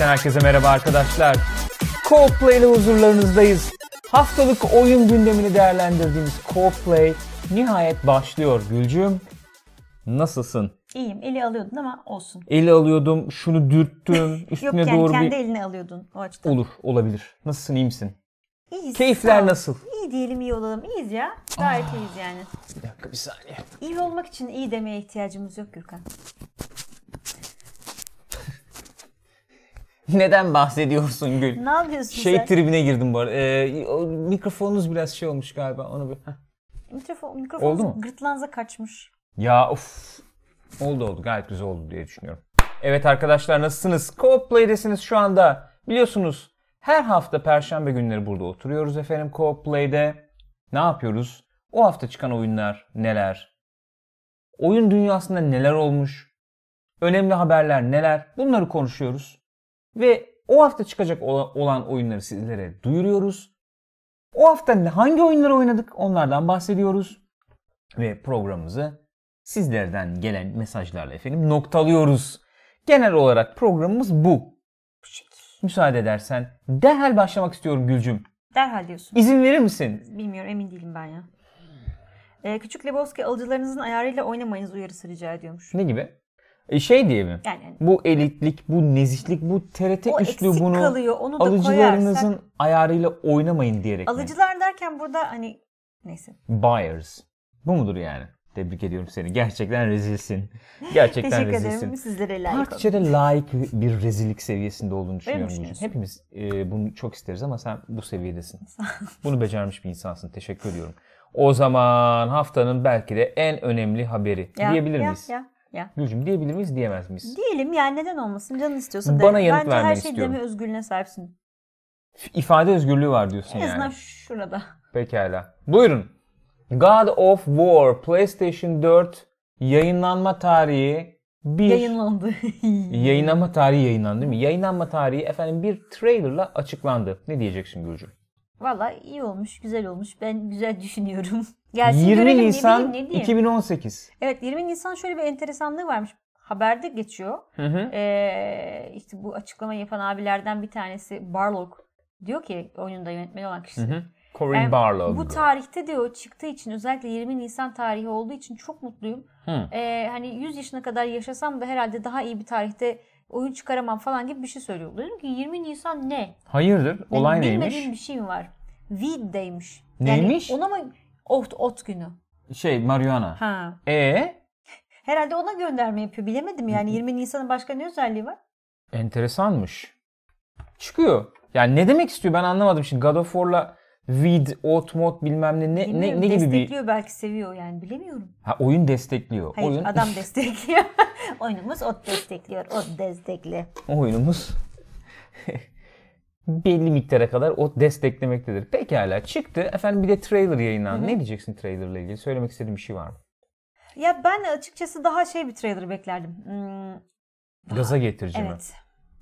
Podcast'ten herkese merhaba arkadaşlar. Coldplay ile huzurlarınızdayız. Haftalık oyun gündemini değerlendirdiğimiz Coldplay nihayet başlıyor Gülcüm. Nasılsın? İyiyim. Eli alıyordun ama olsun. Eli alıyordum, şunu dürttüm, üstüne Yok yani doğru kendi bir... elini alıyordun o açıdan. Olur, olabilir. Nasılsın, iyi misin? İyiyiz. Keyifler nasıl? İyi diyelim iyi olalım. İyiyiz ya. Gayet Ah. iyiyiz yani. Bir dakika, bir saniye. İyi olmak için iyi demeye ihtiyacımız yok Gürkan. Neden bahsediyorsun Gül? Ne yapıyorsun Şey sen? tribine girdim bu arada. Ee, o mikrofonunuz biraz şey olmuş galiba. Onu bir... Heh. Mikrofon, mikrofon Oldu mu? gırtlağınıza kaçmış. Ya of. Oldu oldu. Gayet güzel oldu diye düşünüyorum. Evet arkadaşlar nasılsınız? Co-Play'desiniz şu anda. Biliyorsunuz her hafta perşembe günleri burada oturuyoruz efendim Co-Play'de. Ne yapıyoruz? O hafta çıkan oyunlar neler? Oyun dünyasında neler olmuş? Önemli haberler neler? Bunları konuşuyoruz. Ve o hafta çıkacak ola- olan oyunları sizlere duyuruyoruz. O hafta hangi oyunları oynadık onlardan bahsediyoruz. Ve programımızı sizlerden gelen mesajlarla efendim noktalıyoruz. Genel olarak programımız bu. Müsaade edersen derhal başlamak istiyorum Gülcüm. Derhal diyorsun. İzin verir misin? Bilmiyorum emin değilim ben ya. Ee, küçük Lebowski alıcılarınızın ayarıyla oynamayınız uyarısı rica ediyormuş. Ne gibi? E, şey diye mi? Yani, Bu elitlik, bu nezihlik, bu TRT o üslubunu kalıyor onu da alıcılarınızın koyarsak. ayarıyla oynamayın diyerek mi? Alıcılar derken burada hani neyse. Buyers. Bu mudur yani? Tebrik ediyorum seni. Gerçekten rezilsin. Gerçekten Teşekkür rezilsin. ederim. Sizlere layık. Tarihçede layık bir rezillik seviyesinde olduğunu düşünüyorum. Hepimiz e, bunu çok isteriz ama sen bu seviyedesin. bunu becermiş bir insansın. Teşekkür ediyorum. O zaman haftanın belki de en önemli haberi Ya, diyebilir ya, miyiz? Ya, ya. Gülcüm diyebilir miyiz diyemez miyiz? Diyelim yani neden olmasın canın istiyorsa de. Bana yanıt Bence her şey deme özgürlüğüne sahipsin. İfade özgürlüğü var diyorsun En azından yani. şurada. Pekala. Buyurun. God of War PlayStation 4 yayınlanma tarihi bir Yayınlandı. Yayınlanma tarihi yayınlandı değil mi? Yayınlanma tarihi efendim bir trailerla açıklandı. Ne diyeceksin Gülcüm? Valla iyi olmuş, güzel olmuş. Ben güzel düşünüyorum. Gelsin 20 görelim, ne Nisan diyeyim, ne diyeyim. 2018. Evet 20 Nisan şöyle bir enteresanlığı varmış. Haberde geçiyor. Hı hı. Ee, işte bu açıklama yapan abilerden bir tanesi Barlog. Diyor ki oyununda yönetmeni olan kişi. Hı hı. Corinne Yani Barlow. Bu tarihte diyor çıktığı için özellikle 20 Nisan tarihi olduğu için çok mutluyum. Hı. Ee, hani 100 yaşına kadar yaşasam da herhalde daha iyi bir tarihte oyun çıkaramam falan gibi bir şey söylüyor. Dedim ki 20 Nisan ne? Hayırdır? Benim Olay bilmediğim neymiş? bir şey mi var? Weed Day'miş. Neymiş? Yani ona mı ot, ot günü? Şey marihuana. Ha. E Herhalde ona gönderme yapıyor. Bilemedim yani 20 Nisan'ın başka ne özelliği var? enteresanmış. Çıkıyor. Yani ne demek istiyor ben anlamadım şimdi. God of War'la Weed, Ot, Mod bilmem ne ne, ne, Bilmiyorum, ne gibi bir destekliyor belki seviyor yani bilemiyorum. ha, oyun destekliyor. Hayır oyun adam destekliyor. Oyunumuz ot destekliyor. Ot destekli. oyunumuz belli miktara kadar o desteklemektedir. Pekala çıktı. Efendim bir de trailer yayınlandı. Ne diyeceksin trailerla ilgili? Söylemek istediğin bir şey var mı? Ya ben açıkçası daha şey bir trailer beklerdim. Hmm, Gaza getirici mi? evet.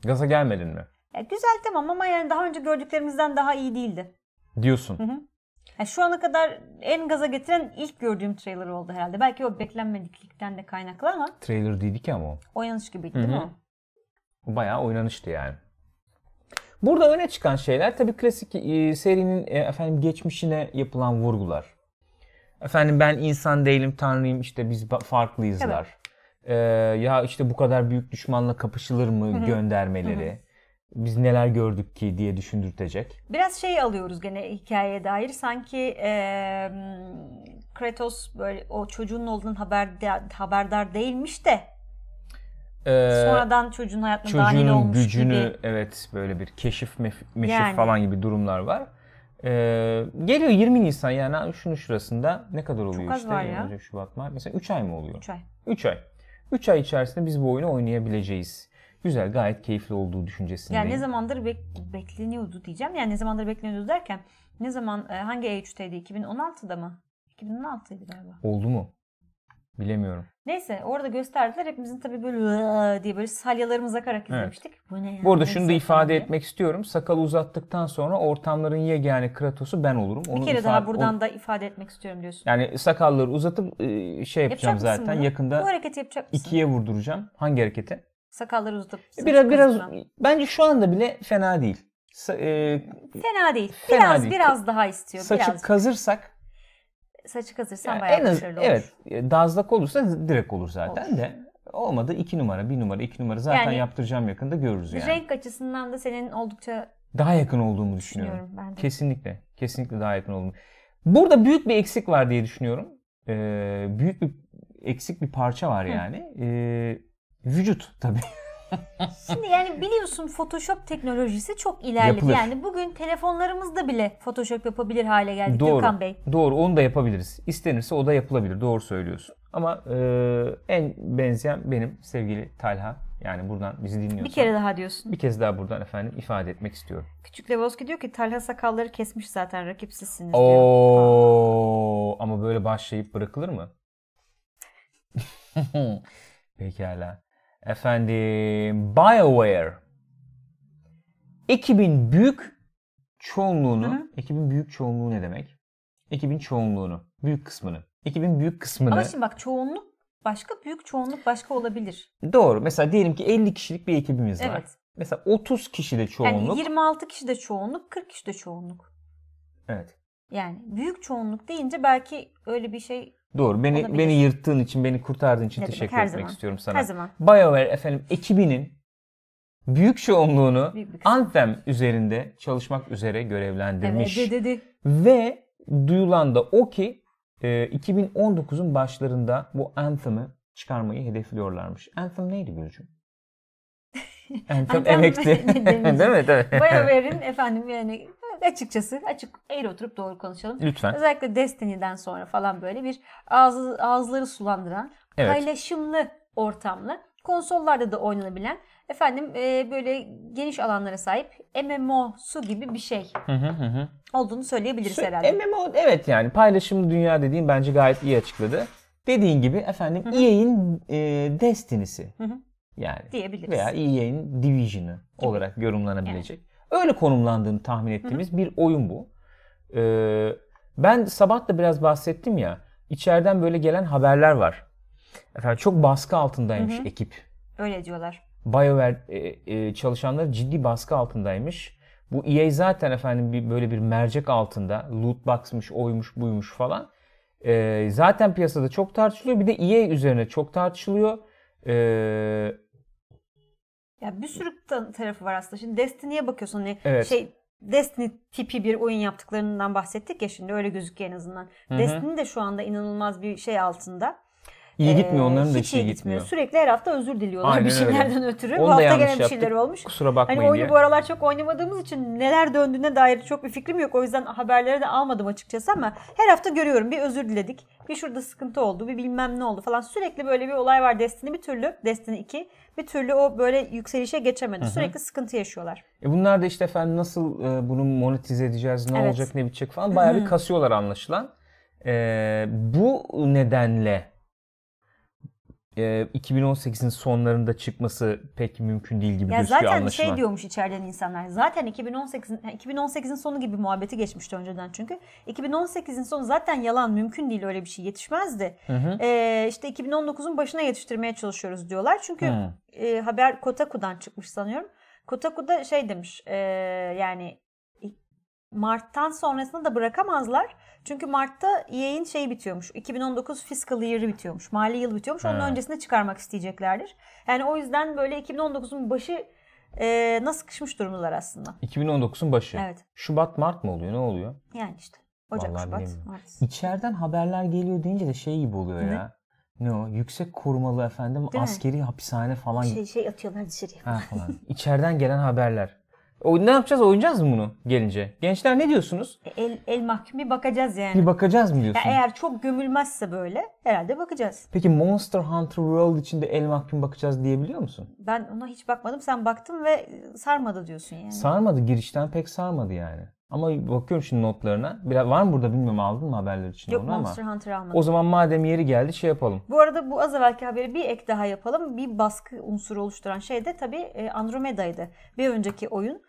Gaza gelmedin mi? Ya güzel tamam ama yani daha önce gördüklerimizden daha iyi değildi. Diyorsun. Yani şu ana kadar en gaza getiren ilk gördüğüm trailer oldu herhalde. Belki o beklenmediklikten de kaynaklı ama Trailer değildi ki ama o. oyanış gibiydi değil mi o? Bayağı oynanıştı yani. Burada öne çıkan şeyler tabii klasik e, serinin e, efendim geçmişine yapılan vurgular. Efendim ben insan değilim tanrıyım işte biz farklıyızlar. Ee, ya işte bu kadar büyük düşmanla kapışılır mı göndermeleri. Biz neler gördük ki diye düşündürtecek. Biraz şey alıyoruz gene hikayeye dair. Sanki eee, Kratos böyle o çocuğun olduğunun haberdar, haberdar değilmiş de Ee, sonradan çocuğun hayatına dahil çocuğunun olmuş gücünü gibi. evet böyle bir keşif mef- meşif Yani. falan gibi durumlar var. Ee, geliyor 20 Nisan yani şunun şurasında ne kadar oluyor az işte? var ya. Şubat, Mart. Mesela 3 ay mı oluyor? 3 ay. 3 ay. 3 ay içerisinde biz bu oyunu oynayabileceğiz. Güzel, gayet keyifli olduğu düşüncesindeyim. Yani ne zamandır bek- bekleniyordu diyeceğim. Yani ne zamandır bekleniyordu derken ne zaman e, hangi E3'teydi? 2016'da mı? 2016'ydı galiba. Oldu mu? Bilemiyorum. Neyse orada gösterdiler. Hepimizin tabii böyle diye böyle salyalarımız akarak izlemiştik. Bu ne ya? Bu arada şunu da ifade diye. etmek istiyorum. Sakalı uzattıktan sonra ortamların yegane Kratos'u ben olurum. Onu Bir kere ifade- daha buradan o- da ifade etmek istiyorum diyorsun. Yani sakalları uzatıp e, şey yapacağım Yapacak zaten. bunu? Yakında Bu hareketi yapacak mısın? ikiye vurduracağım. Hangi hareketi? Sakalları uzatıp Biraz biraz bence şu anda bile fena değil. Sa- e, fena değil. Fena Biraz değil. biraz daha istiyor. saçı biraz. kazırsak saçı kazırsan yani bayağı en az başarılı olur. evet dazlak olursa direkt olur zaten Olur. de olmadı iki numara bir numara iki numara zaten Yani- yaptıracağım yakında görürüz yani. Renk açısından da senin oldukça Daha yakın olduğumu düşünüyorum. düşünüyorum ben de. Kesinlikle. Kesinlikle daha yakın olduğumu. Burada büyük bir eksik var diye düşünüyorum. Ee, büyük bir eksik bir parça var Hı. yani. Ee, vücut tabii. Şimdi yani biliyorsun Photoshop teknolojisi çok ilerledi. Yapılır. Yani bugün telefonlarımızda bile Photoshop yapabilir hale geldik Doğru. Gökhan Bey. Doğru onu da yapabiliriz. İstenirse o da yapılabilir. Doğru söylüyorsun. Ama e, en benzeyen benim sevgili Talha. Yani buradan bizi dinliyorsan. Bir kere daha diyorsun. bir kez daha buradan efendim ifade etmek istiyorum. Küçük Lebowski diyor ki Talha sakalları kesmiş zaten rakipsizsiniz diyor. Oo, ama böyle başlayıp bırakılır mı? Pekala. Efendim BioWare ekibin büyük çoğunluğunu, Hı hı. ekibin büyük çoğunluğu ne demek? Ekibin çoğunluğunu, büyük kısmını. Ekibin büyük kısmını. Ama şimdi bak çoğunluk başka büyük çoğunluk başka olabilir. Doğru. Mesela diyelim ki 50 kişilik bir ekibimiz var. Evet. Mesela 30 kişi de çoğunluk. Yani 26 kişi de çoğunluk, 40 kişi de çoğunluk. Evet. Yani büyük çoğunluk deyince belki öyle bir şey Doğru. Beni Olabilir. beni yırttığın için, beni kurtardığın için Ne demek, teşekkür her etmek zaman. istiyorum sana. her zaman BioWare efendim ekibinin büyük çoğunluğunu büyük. Anthem üzerinde çalışmak üzere Evet, görevlendirmiş. de, de, de. Ve duyulan da o ki e, 2019'un başlarında bu Anthem'ı çıkarmayı hedefliyorlarmış. Anthem neydi Gülcüm? Anthem emekti. Değil mi? Değil mi? BioWare'in efendim yani açıkçası açık eğri oturup doğru konuşalım. Lütfen. Özellikle Destiny'den sonra falan böyle bir ağzı, ağızları sulandıran, Evet. paylaşımlı ortamlı, konsollarda da oynanabilen, efendim e, böyle geniş alanlara sahip MMO'su gibi bir şey Hı hı hı hı. olduğunu söyleyebiliriz Sö- herhalde. MMO evet yani paylaşımlı dünya dediğim bence gayet iyi açıkladı. Dediğin gibi efendim EA'in e, Destiny'si. Hı hı. Yani diyebiliriz. veya EA'in Division'ı olarak yorumlanabilecek. Öyle konumlandığını tahmin ettiğimiz bir oyun bu. Ee, ben sabah da biraz bahsettim ya. içeriden böyle gelen haberler var. Efendim çok baskı altındaymış Hı hı. ekip. Öyle diyorlar. BioWare e, e, çalışanları ciddi baskı altındaymış. Bu EA zaten efendim bir böyle bir mercek altında. Loot box'mış, oymuş, buymuş falan. E, zaten piyasada çok tartışılıyor. Bir de EA üzerine çok tartışılıyor. E, Ya bir sürü ta- tarafı var aslında. Şimdi Destiny'ye bakıyorsun hani Evet. şey Destiny tipi bir oyun yaptıklarından bahsettik ya şimdi öyle gözüküyor en azından. hı. Destiny de şu anda inanılmaz bir şey altında. iyi gitmiyor Ee, onların da işi iyi iyi gitmiyor. Sürekli her hafta özür diliyorlar Aynen bir öyle. şeylerden ötürü. Onu bu hafta gene bir şeyler olmuş. Kusura bakmayın Hani oyunu diye. bu aralar çok oynamadığımız için neler döndüğüne dair çok bir fikrim yok. O yüzden haberleri de almadım açıkçası ama her hafta görüyorum. Bir özür diledik. Bir şurada sıkıntı oldu. Bir bilmem ne oldu falan. Sürekli böyle bir olay var Destiny bir türlü. Destiny 2 bir türlü o böyle yükselişe geçemedi. Sürekli sıkıntı yaşıyorlar. E bunlar da işte efendim nasıl e, bunu monetize edeceğiz, ne Evet. olacak, ne bitecek falan bayağı bir kasıyorlar anlaşılan. E, bu nedenle e, 2018'in sonlarında çıkması pek mümkün değil gibi Ya gözüküyor zaten anlaşılan. şey diyormuş içeriden insanlar. Zaten 2018'in yani 2018'in sonu gibi muhabbeti geçmişti önceden çünkü. 2018'in sonu zaten yalan mümkün değil öyle bir şey yetişmezdi. Hı hı. Ee, işte 2019'un başına yetiştirmeye çalışıyoruz diyorlar. Çünkü Hı. E, haber Kotaku'dan çıkmış sanıyorum. Kotaku'da şey demiş e, yani Mart'tan sonrasını da bırakamazlar. Çünkü Mart'ta EA'in şeyi bitiyormuş. 2019 fiscal year'ı bitiyormuş. Mali yıl bitiyormuş. Onun Ha. öncesinde çıkarmak isteyeceklerdir. Yani o yüzden böyle 2019'un başı e, nasıl sıkışmış durumdalar aslında. 2019'un başı. Evet. Şubat, Mart mı oluyor? Ne oluyor? Yani işte. Ocak, Vallahi Şubat. Mart. İçeriden haberler geliyor deyince de şey gibi oluyor Ne? ya. Ne o? Yüksek korumalı efendim Değil mi? askeri hapishane falan. Şey, şey atıyorlar dışarıya. Ha falan. İçeriden gelen haberler. O, ne yapacağız? Oynayacağız mı bunu gelince? Gençler ne diyorsunuz? E, El, el mahkum bir bakacağız yani. Bir bakacağız mı diyorsun? Ya eğer çok gömülmezse böyle herhalde bakacağız. Peki Monster Hunter World içinde el mahkum bakacağız diyebiliyor musun? Ben ona hiç bakmadım. Sen baktın ve sarmadı diyorsun yani. Sarmadı. Girişten pek sarmadı yani. Ama bakıyorum şimdi notlarına. Biraz var mı burada bilmiyorum aldın mı haberler için Yok onu ama. Monster Hunter almadım. O zaman madem yeri geldi şey yapalım. Bu arada bu az evvelki haberi bir ek daha yapalım. Bir baskı unsuru oluşturan şey de tabii e, Andromeda'ydı. Bir önceki oyun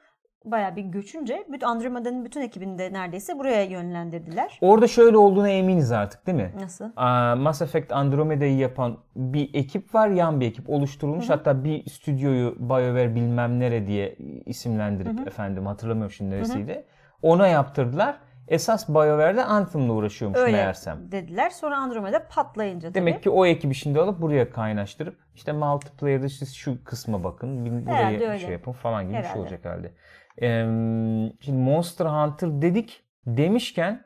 bayağı bir göçünce Andromeda'nın bütün ekibini de neredeyse buraya yönlendirdiler. Orada şöyle olduğuna eminiz artık değil mi? Nasıl? Aa, Mass Effect Andromeda'yı yapan bir ekip var. Yan bir ekip oluşturulmuş. Hatta bir stüdyoyu BioWare bilmem nere diye isimlendirip efendim hatırlamıyorum şimdi neresiydi. Ona yaptırdılar. Esas BioWare'de Anthem'la uğraşıyormuş Öyle meğersem. dediler. Sonra Andromeda patlayınca tabii. Demek ki o ekibi şimdi alıp buraya kaynaştırıp işte multiplayer'da işte şu kısma bakın, bir burayı Herhalde öyle. şey yapın falan gibi bir şey Herhalde. olacak herhalde. Ee, şimdi Monster Hunter dedik demişken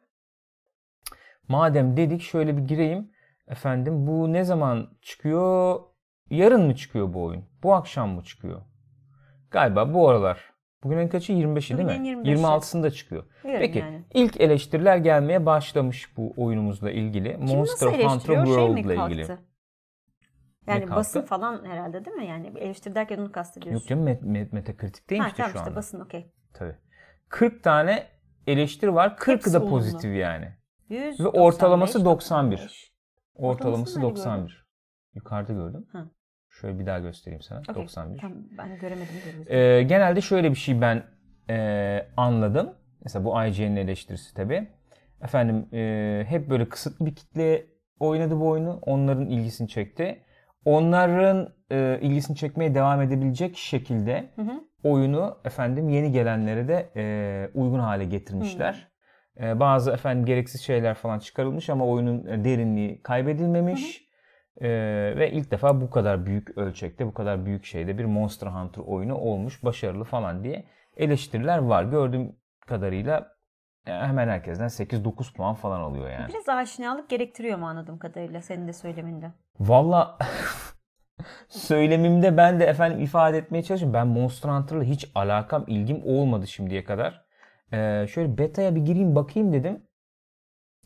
madem dedik şöyle bir gireyim. Efendim bu ne zaman çıkıyor? Yarın mı çıkıyor bu oyun? Bu akşam mı çıkıyor? Galiba bu aralar. Bugünün kaçı? 25'i değil mi? 25'i. 26'sında çıkıyor. Yarın Peki yani. ilk eleştiriler gelmeye başlamış bu oyunumuzla ilgili. Kim Monster nasıl Hunter? Şey World ile kalktı? ilgili. Yani basın falan herhalde değil mi? Yani eleştiri derken onu kastediyorsun. Yok canım met- met- Metacritic'teymiş ha, de tamam şu işte anda. basın okey. Tabii. 40 tane eleştiri var. 40'ı Hepsi da olumlu. pozitif yani. 100, Ve ortalaması 95, 91. 95. Ortalaması Ortalamasını nerede 91. Yukarıda gördüm. Ha. Şöyle bir daha göstereyim sana. Okey, 91. Tamam, ben göremedim. göremedim. Ee, genelde şöyle bir şey ben e, anladım. Mesela bu IGN'in eleştirisi tabii. Efendim e, hep böyle kısıtlı bir kitle oynadı bu oyunu. Onların ilgisini çekti. Onların e, ilgisini çekmeye devam edebilecek şekilde Hı hı. oyunu efendim yeni gelenlere de e, uygun hale getirmişler. E, bazı efendim gereksiz şeyler falan çıkarılmış ama oyunun e, derinliği kaybedilmemiş. E, ve ilk defa bu kadar büyük ölçekte, bu kadar büyük şeyde bir Monster Hunter oyunu olmuş, başarılı falan diye eleştiriler var. Gördüğüm kadarıyla e, hemen herkesten 8-9 puan falan alıyor yani. Biraz aşinalık gerektiriyor mu anladığım kadarıyla senin de söyleminde. Valla söylemimde ben de efendim ifade etmeye çalışıyorum. Ben Monster Hunter'la hiç alakam, ilgim olmadı şimdiye kadar. Ee, şöyle beta'ya bir gireyim bakayım dedim.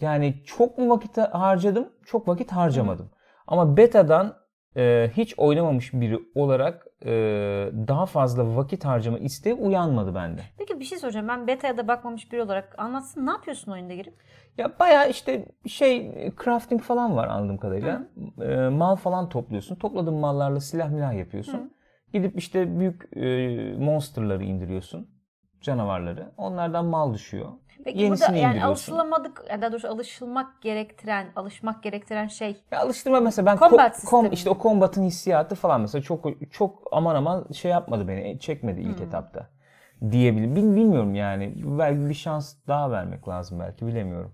Yani çok mu vakit harcadım? Çok vakit harcamadım. Ama beta'dan e, hiç oynamamış biri olarak e, daha fazla vakit harcama isteği uyanmadı bende. Peki bir şey soracağım. Ben beta'ya da bakmamış biri olarak anlatsın. Ne yapıyorsun oyunda girip? Ya bayağı işte şey crafting falan var anladığım kadarıyla. Ee, mal falan topluyorsun. Topladığın mallarla silah milah yapıyorsun. Gidip işte büyük e, monsterları indiriyorsun. Canavarları. Onlardan mal düşüyor. Peki Yenisini burada yani alışılamadık, ya daha doğrusu alışılmak gerektiren, alışmak gerektiren şey Ya alıştırma mesela ben Combat ko- sistemi. işte o combat'ın hissiyatı falan mesela çok çok aman aman şey yapmadı beni. Çekmedi ilk etapta. Diyebilirim. Bil- Bilmiyorum yani. Belki bir şans daha vermek lazım belki bilemiyorum.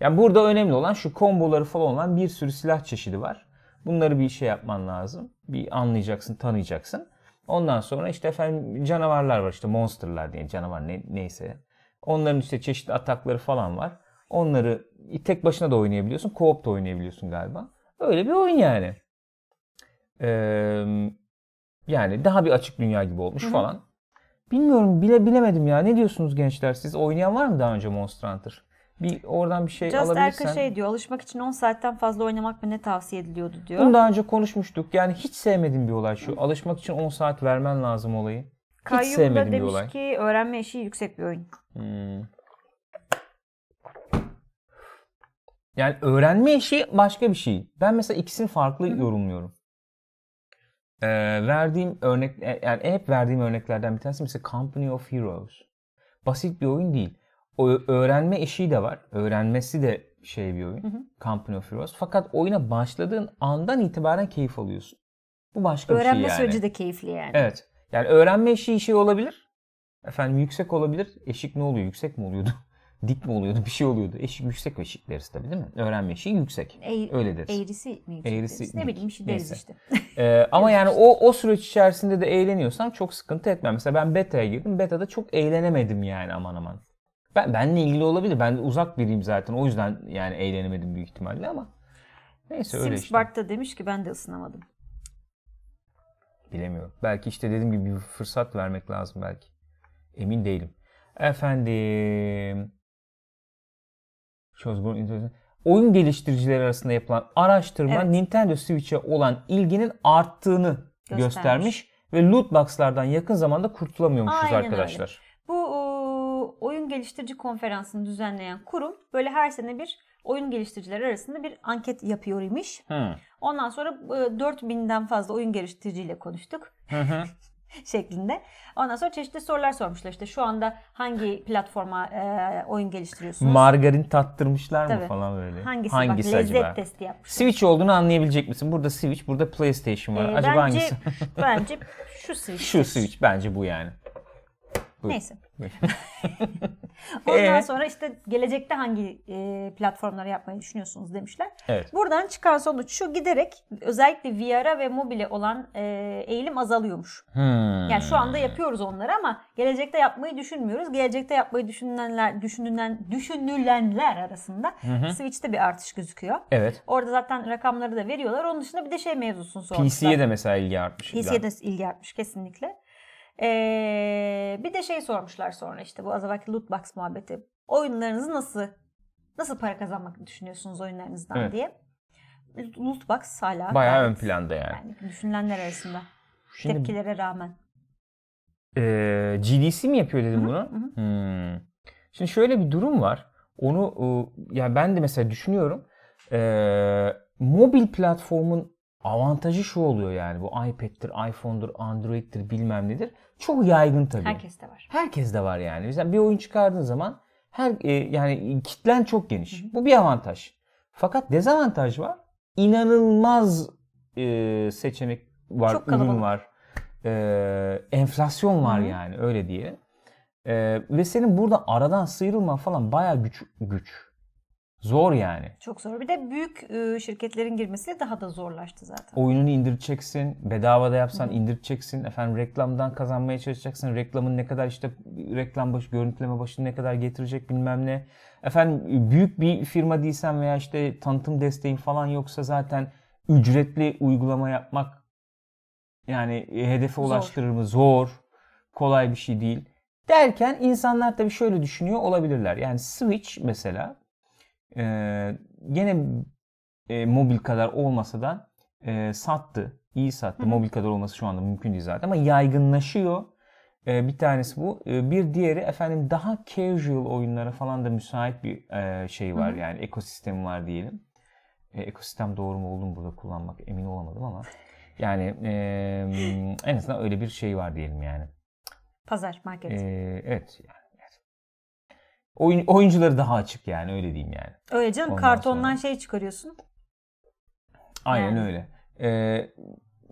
Yani burada önemli olan şu komboları falan olan bir sürü silah çeşidi var. Bunları bir şey yapman lazım. Bir anlayacaksın, tanıyacaksın. Ondan sonra işte efendim canavarlar var işte monsterlar diye canavar ne, neyse. Onların işte çeşitli atakları falan var. Onları tek başına da oynayabiliyorsun. Co-op da oynayabiliyorsun galiba. Öyle bir oyun yani. Ee, yani daha bir açık dünya gibi olmuş falan. Bilmiyorum bile bilemedim ya. Ne diyorsunuz gençler? Siz oynayan var mı daha önce Monster Hunter? Bir oradan bir şey Just alabilirsen. Erka şey diyor. Alışmak için 10 saatten fazla oynamak mı ne tavsiye ediliyordu diyor. Bunu daha önce konuşmuştuk. Yani hiç sevmediğim bir olay şu. Alışmak için 10 saat vermen lazım olayı. Kayyum da bir demiş olay. ki öğrenme eşiği yüksek bir oyun. Hmm. Yani öğrenme işi başka bir şey. Ben mesela ikisini farklı yorumluyorum. Ee, verdiğim örnek e, yani hep verdiğim örneklerden bir tanesi mesela Company of Heroes. Basit bir oyun değil. O öğrenme eşiği de var. Öğrenmesi de şey bir oyun. Company of Heroes. Fakat oyuna başladığın andan itibaren keyif alıyorsun. Bu başka bir Öğrenme şey yani. süreci de keyifli yani. Evet. Yani öğrenme eşiği şey olabilir. Efendim yüksek olabilir. Eşik ne oluyor? Yüksek mi oluyordu? Dik mi oluyordu? Bir şey oluyordu. Eşik yüksek eşik deriz tabii değil mi? Öğrenme eşiği yüksek. Eğ- Öyle deriz. Eğrisi mi yüksek Eğrisi deriz? Ne bileyim bir şey deriz Neyse. işte. Ee, ama yani o o süreç içerisinde de eğleniyorsan çok sıkıntı etmem. Mesela ben beta'ya girdim. Beta'da çok eğlenemedim yani aman aman. Ben benle ilgili olabilir. Ben de uzak biriyim zaten. O yüzden yani eğlenemedim büyük ihtimalle ama. Neyse öyle Sims işte. Bart da demiş ki ben de ısınamadım. Bilemiyorum. Belki işte dediğim gibi bir fırsat vermek lazım belki. Emin değilim. Efendim. Çözgün Oyun geliştiricileri arasında yapılan araştırma Evet. Nintendo Switch'e olan ilginin arttığını Göstermiş. göstermiş. Ve loot box'lardan yakın zamanda kurtulamıyormuşuz Aynen öyle. arkadaşlar. Bu o, oyun geliştirici konferansını düzenleyen kurum böyle her sene bir oyun geliştiricileri arasında bir anket yapıyor imiş. Hı. Ondan sonra e, 4000'den fazla oyun geliştiriciyle konuştuk. Hı hı. şeklinde. Ondan sonra çeşitli sorular sormuşlar. İşte şu anda hangi platforma e, oyun geliştiriyorsunuz? Margarin tattırmışlar mı Tabii. falan böyle. Hangisi? Hangisi Bak, lezzet acaba? testi yapmış. Switch olduğunu anlayabilecek misin? Burada Switch, burada PlayStation var. Ee, acaba bence, hangisi? bence şu Switch. Şu Switch bence bu yani. Buyur. Neyse. Ondan Ee? sonra işte gelecekte hangi e, platformları yapmayı düşünüyorsunuz demişler. Evet. Buradan çıkan sonuç şu giderek özellikle VR'a ve mobile olan e, eğilim azalıyormuş. Hmm. Yani şu anda yapıyoruz onları ama gelecekte yapmayı düşünmüyoruz. Gelecekte yapmayı düşünülenler, düşünülen, düşünülenler arasında Switch'te bir artış gözüküyor. Evet. Orada zaten rakamları da veriyorlar. Onun dışında bir de şey mevzusunu sormuşlar. PC'ye de mesela ilgi artmış. PC'ye de ilgi artmış kesinlikle. Ee, bir de şey sormuşlar sonra işte bu az evvelki loot box muhabbeti. Oyunlarınızı nasıl nasıl para kazanmak düşünüyorsunuz oyunlarınızdan Evet. diye. Loot box hala Bayağı ön planda yani. yani düşünülenler arasında. Şimdi Tepkilere rağmen. Ee, GDC mi yapıyor dedim bunu? Hmm. Şimdi şöyle bir durum var. Onu e, ya ben de mesela düşünüyorum. Ee, mobil platformun avantajı şu oluyor yani bu iPad'tir, iPhone'dur, Android'tir bilmem nedir. Çok yaygın tabii. Herkeste var. Herkes de var yani. Mesela bir oyun çıkardığın zaman her e, yani kitlen çok geniş. Bu bir avantaj. Fakat dezavantaj var. İnanılmaz e, seçenek var, Çok ürün kalabalık. var. E, enflasyon var Hı hı. yani öyle diye. E, ve senin burada aradan sıyrılman falan bayağı güç güç. Zor yani. Çok zor. Bir de büyük e, şirketlerin girmesi daha da zorlaştı zaten. Oyununu indireceksin. Bedava da yapsan indireceksin. Efendim reklamdan kazanmaya çalışacaksın. Reklamın ne kadar işte reklam başı, görüntüleme başını ne kadar getirecek bilmem ne. Efendim büyük bir firma değilsen veya işte tanıtım desteğin falan yoksa zaten ücretli uygulama yapmak yani e, hedefe ulaştırır mı? Zor. Kolay bir şey değil. Derken insanlar tabii şöyle düşünüyor olabilirler. Yani Switch mesela e, gene e, mobil kadar olmasa da e, sattı. iyi sattı. Hı. Mobil kadar olması şu anda mümkün değil zaten ama yaygınlaşıyor. E, bir tanesi bu. E, bir diğeri efendim daha casual oyunlara falan da müsait bir e, şey var. Hı. Yani ekosistemi var diyelim. E, ekosistem doğru mu olduğunu burada kullanmak emin olamadım ama yani e, en azından öyle bir şey var diyelim yani. Pazar, market. E, evet yani. Oyun, oyuncuları daha açık yani öyle diyeyim yani. Öyle canım ondan kartondan sonra- şey çıkarıyorsun. Aynen Yani. öyle. Ee,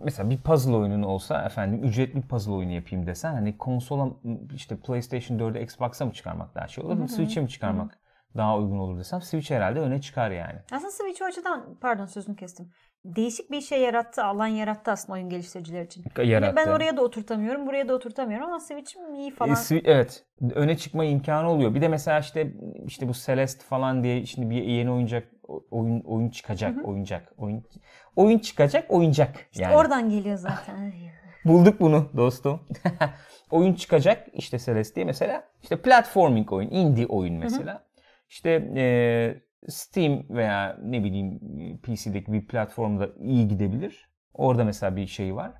mesela bir puzzle oyunun olsa efendim ücretli bir puzzle oyunu yapayım desen hani konsola işte PlayStation 4'e Xbox'a mı çıkarmak daha şey olur mu? Switch'e mi çıkarmak daha uygun olur desem Switch herhalde öne çıkar yani. Aslında Switch o açıdan pardon sözünü kestim. Değişik bir şey yarattı, alan yarattı aslında oyun geliştiriciler için. Yarattı. ben oraya da oturtamıyorum, buraya da oturtamıyorum ama Switch iyi falan. E, evet. Öne çıkma imkanı oluyor. Bir de mesela işte işte bu Celeste falan diye şimdi bir yeni oyuncak oyun oyun çıkacak, Hı hı. oyuncak, oyun oyun çıkacak, oyuncak İşte yani. oradan geliyor zaten. Bulduk bunu dostum. oyun çıkacak işte Celeste diye mesela. İşte platforming oyun, indie oyun mesela. İşte e, Steam veya ne bileyim PC'deki bir platformda iyi gidebilir. Orada mesela bir şey var.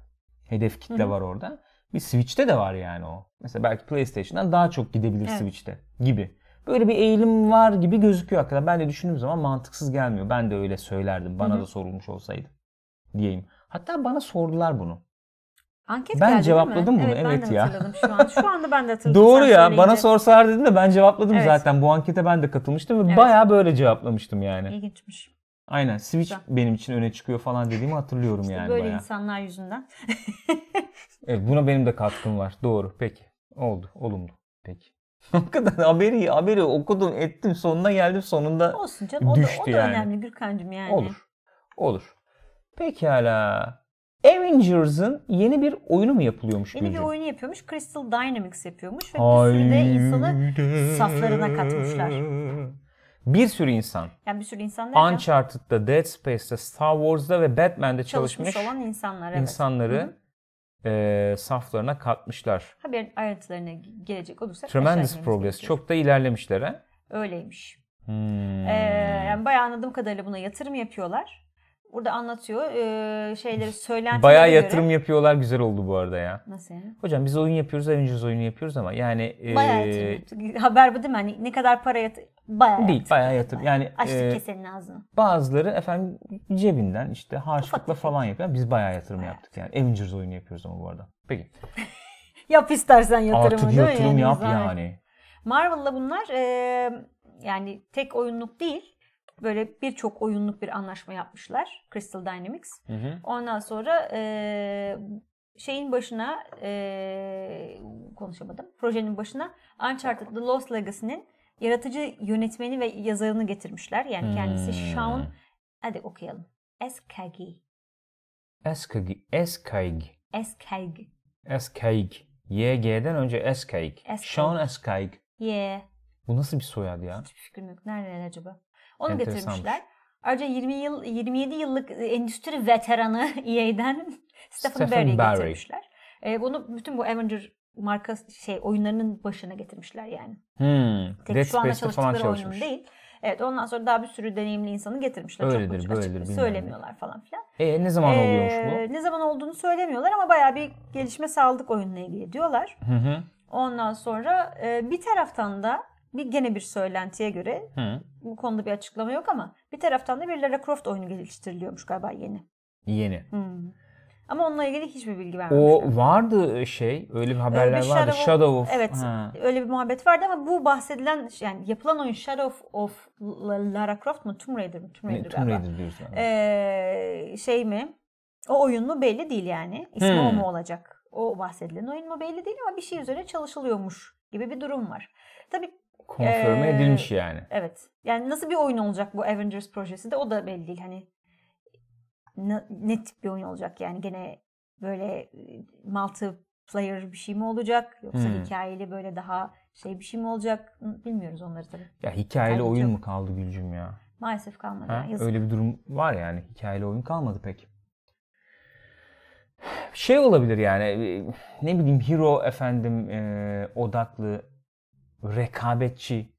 Hedef kitle Hı hı. var orada. Bir Switch'te de var yani o. Mesela belki PlayStation'dan daha çok gidebilir Evet. Switch'te gibi. Böyle bir eğilim var gibi gözüküyor hakikaten. Ben de düşündüğüm zaman mantıksız gelmiyor. Ben de öyle söylerdim. Bana Hı hı. da sorulmuş olsaydı diyeyim. Hatta bana sordular bunu. Anket Ben geldi cevapladım bunu, evet, evet ben de ya. hatırladım şu an. Şu anda ben de hatırladım. Doğru sen ya. söyleyince. Bana sorsalar dedim de ben cevapladım Evet. zaten. Bu ankete ben de katılmıştım ve Evet. bayağı böyle cevaplamıştım yani. İlginçmiş. Aynen. Switch Güzel. benim için öne çıkıyor falan dediğimi hatırlıyorum İşte yani böyle bayağı. insanlar yüzünden. Evet, buna benim de katkım var. Doğru. Peki. Oldu. Olumlu. Peki. Hakikaten haberi, haberi okudum, ettim. Sonuna geldim. Sonunda Olsun canım. O da, Düştü o da yani. önemli Gürkan'cığım yani. olur. Olur. Pekala. Avengers'ın yeni bir oyunu mu yapılıyormuş Yeni bir oyunu yapıyormuş. Crystal Dynamics yapıyormuş. Ve bir sürü de insanı saflarına katmışlar. Bir sürü insan. Yani bir sürü insan derken Uncharted'da, Dead Space'te, Star Wars'da ve Batman'de çalışmış, çalışmış, olan insanlar. Evet. insanları eee, saflarına katmışlar. Haberin ayrıntılarına gelecek olursak Tremendous progress. gerekiyor. Çok da ilerlemişler ha. Öyleymiş. Hmm. Ee, yani bayağı anladığım kadarıyla buna yatırım yapıyorlar. Burada anlatıyor. Ee, şeyleri söylentilere Bayağı göre- yatırım yapıyorlar. Güzel oldu bu arada ya. Nasıl yani? Hocam biz oyun yapıyoruz, Avengers oyunu yapıyoruz ama yani eee, Bayağı yatırım yaptık. Haber bu değil mi? Hani ne kadar para yat- Bayağı Değil yaptık. bayağı yatırım. Yani Açtık e, kesenin ağzını. bazıları efendim cebinden işte harçlıkla falan yapıyor. Biz bayağı yatırım yaptık yani. Avengers oyunu yapıyoruz ama bu arada. Peki. Yap istersen yatırımı Artık değil mi? yatırım yap Zahmet. yani. Marvel'la bunlar e, yani tek oyunluk değil. Böyle birçok oyunluk bir anlaşma yapmışlar. Crystal Dynamics. Hı hı. Ondan sonra e, şeyin başına e, konuşamadım. Projenin başına Uncharted The Lost Legacy'nin yaratıcı yönetmeni ve yazarını getirmişler. Yani kendisi Hmm. Sean hadi okuyalım. Eskagi. Eskag. Eskag. Eskagi. Eskag. YG'den önce. Eskag. Sean Eskag. Yeah. Bu nasıl bir soyadı ya? Hiçbir fikrim yok. Nereden acaba? Onu getirmişler. Ayrıca 20 yıl 27 yıllık endüstri veteranı EA'den Stephen, Barry'i Barry. getirmişler. E, bunu bütün bu Avenger marka şey oyunlarının başına getirmişler yani. Hmm. Tek Dead şu anda çalıştıkları çalışmış. değil. Evet ondan sonra daha bir sürü deneyimli insanı getirmişler. Öyledir, Çok böyledir, açık söylemiyorlar falan filan. E ne zaman oluyormuş Ee, bu? Ne zaman olduğunu söylemiyorlar ama bayağı bir gelişme sağladık oyunla ilgili diyorlar. Hı hı. Ondan sonra e, bir taraftan da bir gene bir söylentiye göre Hı. bu konuda bir açıklama yok ama bir taraftan da bir Lara Croft oyunu geliştiriliyormuş galiba yeni. Yeni. Hmm. Ama onunla ilgili hiçbir bilgi vermemişler. O vardı şey, öyle bir haberler bir vardı. Shadow- Shadow of. Evet Ha. öyle bir muhabbet vardı ama bu bahsedilen yani yapılan oyun Shadow of Lara Croft mu Tomb Raider mi? Tomb Ne, Raider Tomb galiba. Raider diyorsun. abi. Ee, şey mi? O oyun mu belli değil yani. İsmi o Hmm. mu olacak? O bahsedilen oyun mu belli değil ama bir şey üzerine çalışılıyormuş gibi bir durum var. Tabii Konfirme ee, edilmiş yani. Evet. Yani nasıl bir oyun olacak bu Avengers projesi de o da belli değil. Hani ne, tip bir oyun olacak yani gene böyle e, multiplayer bir şey mi olacak yoksa Hmm. hikayeli böyle daha şey bir şey mi olacak bilmiyoruz onları tabii. Ya hikayeli Ayrıntı oyun yok. mu kaldı Gülcüm ya? Maalesef kalmadı. Ha? yani. Öyle bir durum var yani. Hikayeli oyun kalmadı pek. Şey olabilir yani e, ne bileyim hero efendim e, odaklı rekabetçi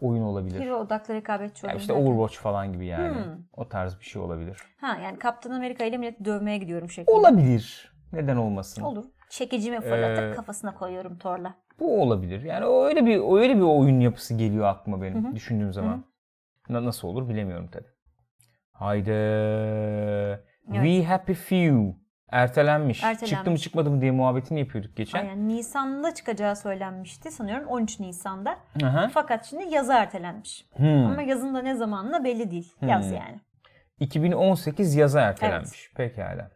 oyun olabilir. Hero odaklı rekabetçi oyun. işte derken- Overwatch falan gibi yani. Hmm. O tarz bir şey olabilir. Ha yani Kaptan Amerika ile milleti dövmeye gidiyorum şeklinde. Olabilir. Neden olmasın? Olur. Çekicimi fırlatıp Ee, kafasına koyuyorum Thor'la. Bu olabilir. Yani o öyle bir öyle bir oyun yapısı geliyor aklıma benim Hı hı. düşündüğüm zaman. Na- nasıl olur bilemiyorum tabii. Haydi. We Happy Few ertelenmiş. Ertelenmiş. Çıktı mı çıkmadı mı diye muhabbetini yapıyorduk geçen. Yani Nisan'da çıkacağı söylenmişti sanıyorum 13 Nisan'da. Hı. Fakat şimdi yaza ertelenmiş. Hmm. Ama yazın da ne zamanına belli değil. Yaz Hmm. yani. 2018 yaza ertelenmiş. Pekala.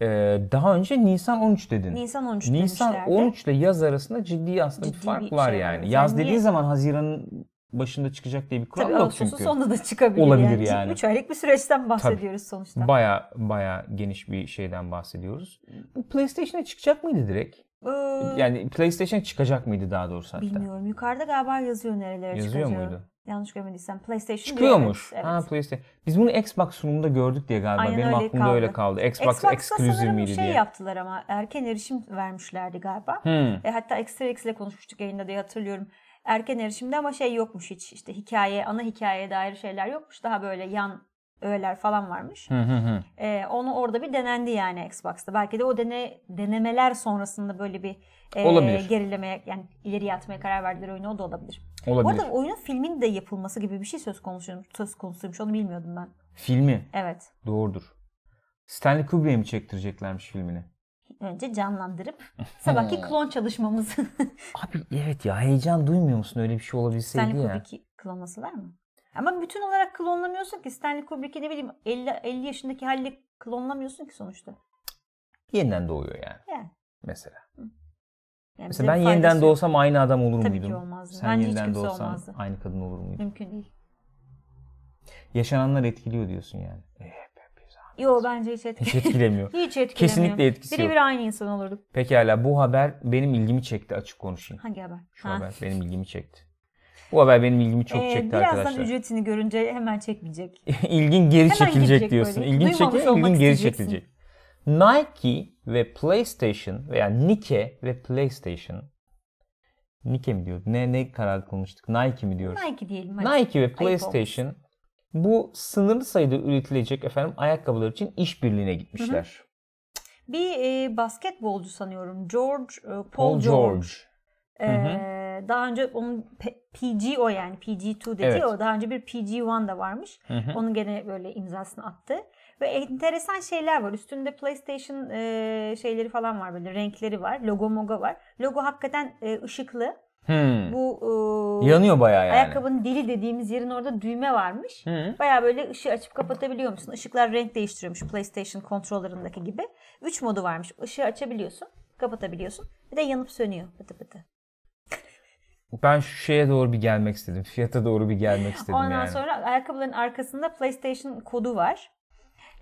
Ee, daha önce Nisan 13 dedin. Nisan 13 Nisan demişlerdi. 13 ile yaz arasında ciddi aslında bir Ciddi fark bir var şey yani. var. Yaz Yani dediğin niye- zaman Haziran'ın başında çıkacak diye bir kural Tabii yok Ağustos'un çünkü. sonunda da çıkabilir Olabilir yani. yani. 3 aylık bir süreçten bahsediyoruz sonuçta. Baya baya geniş bir şeyden bahsediyoruz. Bu PlayStation'a çıkacak mıydı direkt? Ee, Yani PlayStation çıkacak mıydı daha doğrusu hatta? bilmiyorum. Yukarıda galiba yazıyor nerelere Yazıyor çıkacağı. muydu? Yanlış görmediysem PlayStation Çıkıyormuş. Evet, Ha evet. PlayStation. Biz bunu Xbox sunumunda gördük diye galiba. Aynen Benim öyle aklımda kaldı. öyle kaldı. Xbox Xbox'ta Exclusive miydi şey diye. yaptılar ama erken erişim vermişlerdi galiba. Hmm. E, hatta Extra X ile konuşmuştuk yayında diye hatırlıyorum. Erken erişimde ama şey yokmuş hiç. İşte hikaye, ana hikayeye dair şeyler yokmuş. Daha böyle yan öğeler falan varmış. Hı hı hı. E, onu orada bir denendi yani Xbox'ta. Belki de o dene, denemeler sonrasında böyle bir e, Olabilir. gerilemeye yani ileriye atmaya karar verdiler oyunu o da olabilir. Bu Olabilir. arada oyunun filmin de yapılması gibi bir şey söz konusu söz konusuymuş. Onu bilmiyordum ben. Filmi. Evet. Doğrudur. Stanley Kubrick'e mi çektireceklermiş filmini? Önce canlandırıp sabahki klon çalışmamızı Abi evet ya heyecan duymuyor musun öyle bir şey olabilseydi Stanley ya. Kubrick'i klonlasalar mı? Ama bütün olarak klonlamıyorsun ki. Stanley Kubrick'i ne bileyim 50, 50 yaşındaki haliyle klonlamıyorsun ki sonuçta. Yeniden doğuyor yani Yani. mesela. yani Mesela ben yeniden yok. doğsam aynı adam olur Tabii muydum? ki olmazdı. Sen Bence yeniden doğsan olmazdı. aynı kadın olur muydun? Mümkün değil. Yaşananlar etkiliyor diyorsun yani. Güzel. Yo bence hiç Hiç etkilemiyor. etkilemiyor. hiç etkilemiyor. Kesinlikle etkisi yok. Birebir aynı insan olurduk. Pekala bu haber benim ilgimi çekti açık konuşayım. Hangi haber? Şu Ha. haber benim ilgimi çekti. Bu haber benim ilgimi çok Ee, çekti birazdan arkadaşlar. ücretini görünce hemen çekmeyecek. İlgin geri Hemen çekilecek diyorsun. böyle. İlgin olmak ilgin geri çekilecek. Nike ve PlayStation veya Nike ve PlayStation Nike mi diyor? Ne ne karar kılmıştık? Nike mi diyoruz? Nike diyelim hadi. Nike ve. PlayStation bu sınırlı sayıda üretilecek efendim ayakkabılar için işbirliğine gitmişler. Bir e, basketbolcu sanıyorum. George, e, Paul, Paul George. George. e, daha önce onun P- PG o yani PG2 dedi Evet. o. Daha önce bir PG1 da varmış. Hı hı. Onun gene böyle imzasını attı. Ve enteresan şeyler var. Üstünde PlayStation e, şeyleri falan var böyle renkleri var. Logo mogo var. Logo hakikaten e, ışıklı. Hmm. Bu e, Yanıyor bayağı yani. ayakkabının dili dediğimiz yerin orada düğme varmış. Hı. Baya böyle ışığı açıp kapatabiliyor musun? Işıklar renk değiştiriyormuş PlayStation kontrollerindeki gibi. 3 modu varmış. Işığı açabiliyorsun, kapatabiliyorsun. Bir de yanıp sönüyor pıtı pıtı. Ben şu şeye doğru bir gelmek istedim. Fiyata doğru bir gelmek istedim Ondan yani. sonra ayakkabıların arkasında PlayStation kodu var.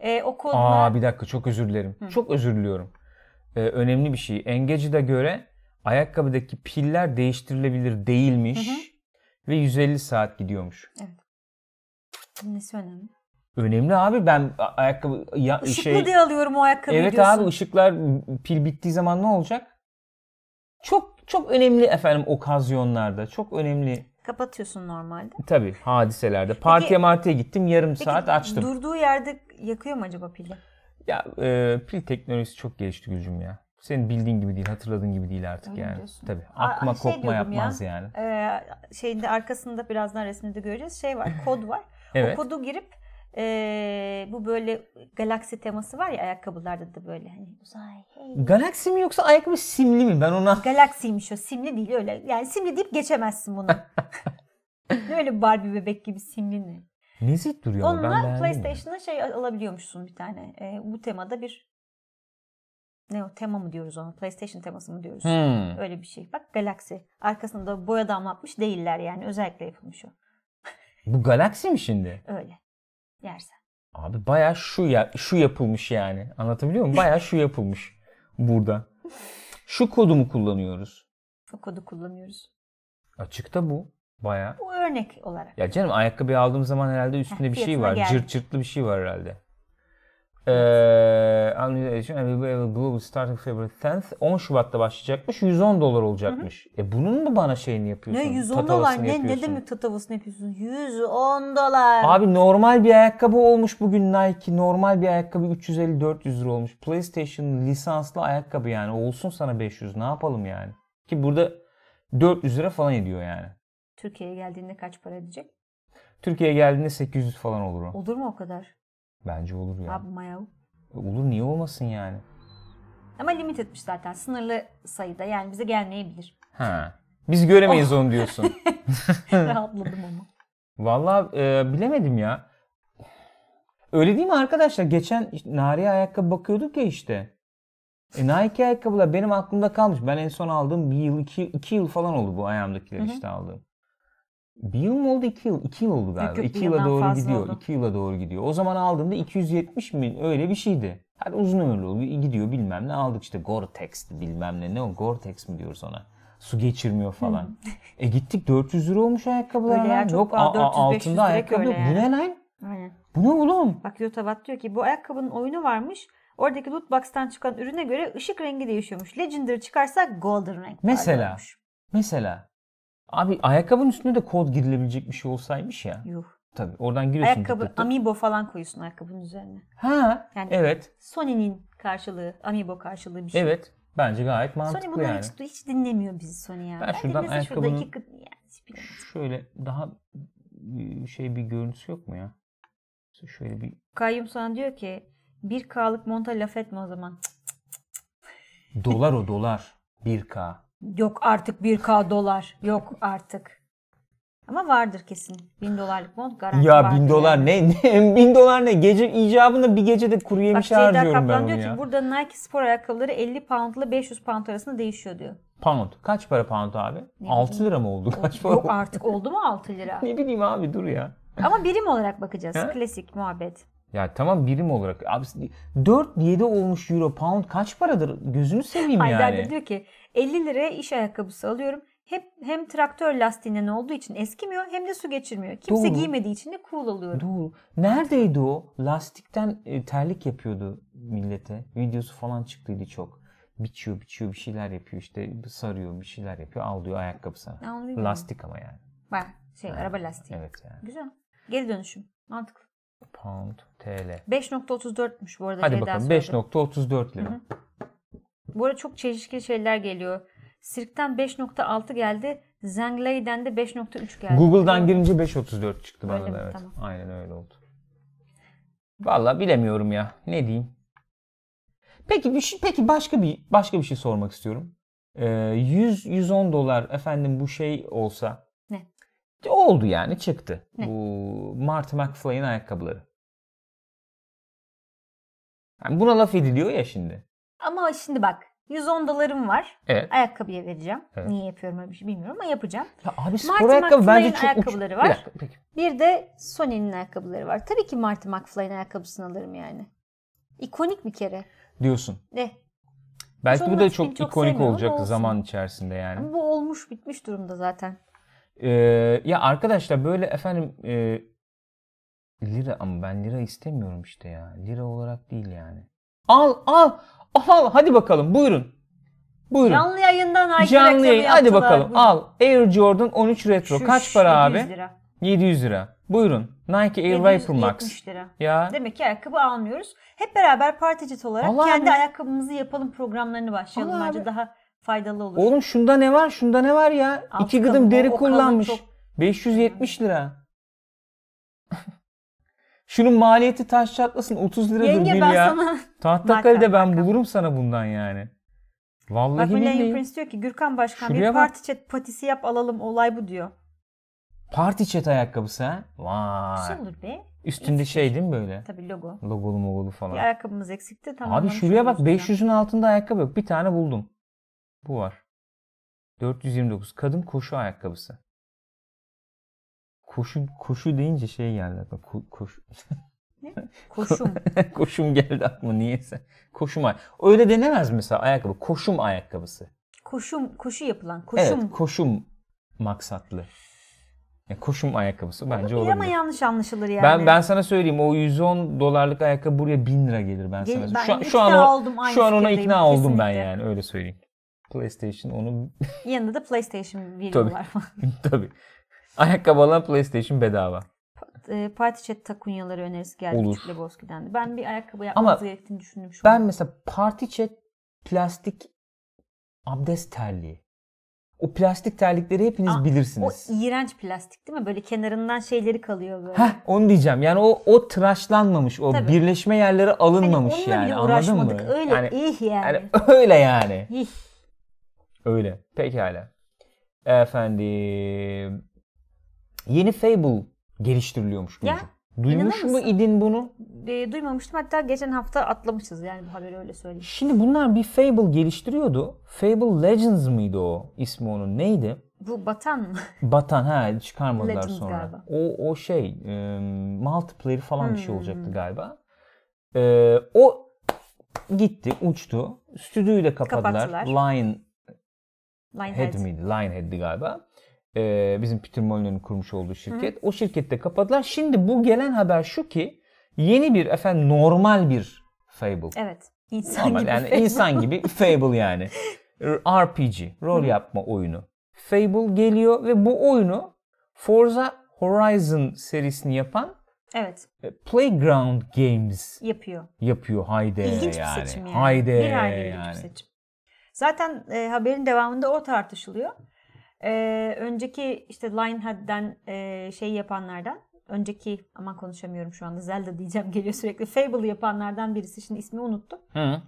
Ee, o kodla Aa bir dakika çok özür dilerim. Çok özür diliyorum. Ee, önemli bir şey. Engage'de göre ayakkabıdaki piller değiştirilebilir değilmiş. Ve 150 saat gidiyormuş. nesi önemli? Önemli abi ben ayakkabı ya, Işıklı şey diye alıyorum o ayakkabıyı Evet diyorsun. abi ışıklar pil bittiği zaman ne olacak? Çok çok önemli efendim okazyonlarda. Çok önemli Kapatıyorsun normalde. tabii hadiselerde. Partiye martiye gittim yarım Peki saat açtım. durduğu yerde yakıyor mu acaba pili? Ya e, pil teknolojisi çok gelişti Gülcüm ya. Senin bildiğin gibi değil, hatırladığın gibi değil artık Öyle yani. diyorsun? Tabii. Akma şey kokma diyordum ya. yapmaz yani. Ee, şeyinde arkasında birazdan resminde göreceğiz. Şey var, kod var. Evet. O kodu girip ee, bu böyle galaksi teması var ya ayakkabılarda da böyle hani uzay. Hey. Galaxy mi yoksa ayakkabı simli mi? Ben ona Galaksiymiş o simli değil öyle. Yani simli deyip geçemezsin bunu. ne öyle Barbie bebek gibi simli ne? nezih duruyor ben Onunla ya. PlayStation'a şey alabiliyormuşsun bir tane. Ee, bu temada bir ne o tema mı diyoruz ona? PlayStation teması mı diyoruz? Hmm. Öyle bir şey. Bak Galaxy. Arkasında boya damlatmış değiller yani. Özellikle yapılmış o. Bu Galaxy mi şimdi? Öyle. Yersen. Abi baya şu ya şu yapılmış yani. Anlatabiliyor muyum? Baya şu yapılmış burada. Şu kodu mu kullanıyoruz? O kodu kullanıyoruz. Açıkta bu. Baya. Bu örnek olarak. Ya canım ayakkabı aldığım zaman herhalde üstünde Heh, bir şey var. geldi. Cırt cırtlı bir şey var herhalde. Unlimited Available Global Starting February 10th 10 Şubat'ta başlayacakmış. 110 dolar olacakmış. E bunun mu bana şeyini yapıyorsun? Ne 110 dolar ne, ne demek tatavasını yapıyorsun? 110 dolar. Abi normal bir ayakkabı olmuş bugün Nike. Normal bir ayakkabı 350-400 lira olmuş. PlayStation lisanslı ayakkabı yani. Olsun sana 500. Ne yapalım yani? Ki burada 400 lira falan ediyor yani. Türkiye'ye geldiğinde kaç para edecek? Türkiye'ye geldiğinde 800 falan olur o. Olur mu o kadar? Bence olur ya. Abi mayav. Olur niye olmasın yani? Ama limit etmiş zaten. Sınırlı sayıda. Yani bize gelmeyebilir. Ha. Biz göremeyiz Oh. onu diyorsun. Rahatladım ama. Vallahi e, bilemedim ya. Öyle değil mi arkadaşlar? Geçen Nari'ye ayakkabı bakıyorduk ya işte. E, Nike ayakkabılar benim aklımda kalmış. Ben en son aldığım bir yıl, iki, iki yıl falan oldu bu ayağımdakiler işte aldığım. Bir yıl mı oldu? iki yıl. İki yıl oldu galiba. yok, iki yıla doğru gidiyor. oldu. İki yıla doğru gidiyor. O zaman aldığımda 270 mi öyle bir şeydi. Hadi uzun ömürlü oluyor. Gidiyor bilmem ne aldık işte Gore-Tex'ti bilmem ne. Ne o Gore-Tex mi diyoruz ona? Su geçirmiyor falan. e gittik 400 lira olmuş ayakkabılar. Öyle ya, çok Yok a- a- 400-500 altında ayakkabı öyle yani. Bu ne lan? Aynen. Bu ne oğlum? Bak Yotabat diyor ki bu ayakkabının oyunu varmış. Oradaki loot box'tan çıkan ürüne göre ışık rengi değişiyormuş. Legendary çıkarsa golden renk Mesela. Mesela. Abi ayakkabının üstünde de kod girilebilecek bir şey olsaymış ya. Yuh. Tabii oradan giriyorsun. Ayakkabı tık tık tık. Amiibo falan koyuyorsun ayakkabının üzerine. Ha, Yani- evet. Sony'nin karşılığı, Amiibo karşılığı bir şey. Evet. Bence gayet mantıklı Sony bunları yani. hiç, hiç dinlemiyor bizi Sony ya. Ben şuradan dinlese şurada ayakkabının- iki yani. Şöyle daha şey bir görüntüsü yok mu ya? Şöyle bir Kayyum sana diyor ki 1K'lık monta laf etme o zaman. Cık, dolar o dolar. 1K. Yok artık 1K dolar. Yok artık. Ama vardır kesin. 1000 dolarlık mont garanti Ya bin dolar yani. ne? ne? Bin dolar ne? Gece icabında bir gecede kuru Bak yemiş Ceyda harcıyorum ben onu diyor ya. ki burada Nike spor ayakkabıları 50 pound ile 500 pound arasında değişiyor diyor. Pound. Kaç para pound abi? Ne 6 bileyim. lira mı oldu? Kaç para Yok oldu? artık oldu mu 6 lira? Ne bileyim abi dur ya. Ama birim olarak bakacağız. Ha? Klasik muhabbet. Ya tamam birim olarak. Abi 4-7 olmuş euro pound kaç paradır? Gözünü seveyim yani. da diyor ki 50 liraya iş ayakkabısı alıyorum. Hep hem traktör lastiğinden olduğu için eskimiyor hem de su geçirmiyor. Kimse Doğru. giymediği için de cool oluyor. Doğru. Neredeydi o? Lastikten e, terlik yapıyordu millete. Videosu falan çıktıydı çok. Biçiyor biçiyor bir şeyler yapıyor işte sarıyor bir şeyler yapıyor al diyor ayakkabı sana. Ya onu bilmiyorum. Lastik ama yani. Bak şey araba lastiği. Evet yani. Güzel. Geri dönüşüm. Mantıklı. Pound TL. 5.34'müş bu arada. Hadi bakalım söyledi. 5.34 lira. Bu arada çok çelişkili şeyler geliyor. Sirkten 5.6 geldi. Zenglei'den de 5.3 geldi. Google'dan girince 5.34 çıktı bana da evet. Tamam. Aynen öyle oldu. Vallahi bilemiyorum ya. Ne diyeyim? Peki bir şey, peki başka bir başka bir şey sormak istiyorum. Ee, 100 110 dolar efendim bu şey olsa. Ne? Oldu yani çıktı. Ne? Bu Marty McFly'in ayakkabıları. Yani buna laf ediliyor ya şimdi. Ama şimdi bak 110 dolarım var. Evet. Ayakkabıya vereceğim. Evet. Niye yapıyorum öyle bir şey bilmiyorum ama yapacağım. Ya abi spor Marty ayakkabı bence McFly'in çok uç. ayakkabıları Bir var. dakika, peki. Bir de Sony'nin ayakkabıları var. Tabii ki Marty McFly'in ayakkabısını alırım yani. İkonik bir kere. Diyorsun. Ne? Belki bu da çok çok ikonik olacak zaman içerisinde yani. Ama bu olmuş bitmiş durumda zaten. Ee, ya arkadaşlar böyle efendim e, lira ama ben lira istemiyorum işte ya. Lira olarak değil yani. Al al al hadi bakalım buyurun. Buyurun. Canlı yayından Nike Canlı yayın hadi bakalım Buyurun. al. Air Jordan 13 Retro Şuş, kaç para 700 abi? Lira. 700 lira. Buyurun. Nike Air Vapor Max. 770 lira. Ya Demek ki ayakkabı almıyoruz. Hep beraber particit olarak Allah kendi abi. ayakkabımızı yapalım programlarını başlayalım. Allah Bence abi. daha faydalı olur. oğlum şunda ne var? Şunda ne var ya? Alt İki gıdım deri kullanmış. çok- 570 lira. Şunun maliyeti taş çatlasın 30 liradır Yenge bil ben ya. sana... Tahtakale'de ben Marka. bulurum sana bundan yani. Bak Vallahi Millennium billahi. Prince diyor ki Gürkan Başkan Şuraya bir bak. parti chat patisi yap alalım olay bu diyor. Party chat ayakkabısı ha. Güzel Vay. olur be. Üstünde şey değil mi böyle? Tabii logo. Logolu mogolu Bir falan. ayakkabımız eksikti. Abi tamamlamış şuraya bak oluruz ya. 500'ün altında ayakkabı yok. Bir tane buldum. Bu var. 429. Kadın koşu ayakkabısı. Koşu koşu deyince şey geldi aklıma. Ko- koşu. Koşum. koşum geldi aklıma niyeyse. Koşum ay. Öyle denemez mesela ayakkabı. Koşum ayakkabısı. Koşum. Koşu yapılan. Koşum. Evet, koşum maksatlı. Yani koşum ayakkabısı bence Olabilir ama yanlış anlaşılır yani. Ben ben sana söyleyeyim o 110 dolarlık ayakkabı buraya 1000 lira gelir ben Gel- sana. ben şu an, şu an o- oldum, şu an ona ikna oldum ben kesinlikle. yani öyle söyleyeyim. PlayStation onu Yanında da PlayStation veriyorlar falan. tabii. Ayakkabı alan PlayStation bedava. e, Party Chat takunyaları önerisi geldi Olur. Lebowski'den de. Ben bir ayakkabı yapmamız Ama gerektiğini düşündüm şu Ben an. mesela party chat plastik abdest terliği. O plastik terlikleri hepiniz Aa, O bilirsiniz. iğrenç plastik değil mi? Böyle kenarından şeyleri kalıyor böyle. Heh, onu diyeceğim. Yani o o tıraşlanmamış, o Tabii. birleşme yerleri Hani alınmamış onunla yani. bile Anladın mı? Öyle yani, ih yani. yani öyle yani. İh. Öyle. Pekala. Efendim. Yeni Fable geliştiriliyormuş Ya. Duymuş mu idin bunu? E, duymamıştım. Hatta geçen hafta atlamışız yani bu haberi öyle söyleyeyim. Şimdi bunlar bir Fable geliştiriyordu. Fable Legends mıydı o ismi onun? Neydi? Bu batan mı? Batan ha çıkarmadılar Legends sonra. galiba. O o şey e, multiplayer falan bir şey Hmm. olacaktı galiba. E, o gitti, uçtu. Stüdyoyu da kapadılar. Kapattılar. Lion Lionhead. Head miydi? Lionhead'di galiba. Ee, bizim Peter Molyneux'un kurmuş olduğu şirket. O şirkette kapadılar. Şimdi bu gelen haber şu ki yeni bir efendim normal bir Fable. Evet. İnsan normal gibi. yani Fable. insan gibi Fable yani. RPG, rol yapma oyunu. Fable geliyor ve bu oyunu Forza Horizon serisini yapan Evet. e, Playground Games Yapıyor. yapıyor. Haydi İlginç yani. bir seçim yani. Haydi bir yani. bir seçim. Zaten e, haberin devamında o tartışılıyor. E, önceki işte Lionhead'den e, şey yapanlardan önceki aman konuşamıyorum şu anda Zelda diyeceğim geliyor sürekli Fable yapanlardan birisi şimdi ismi unuttum. Hı.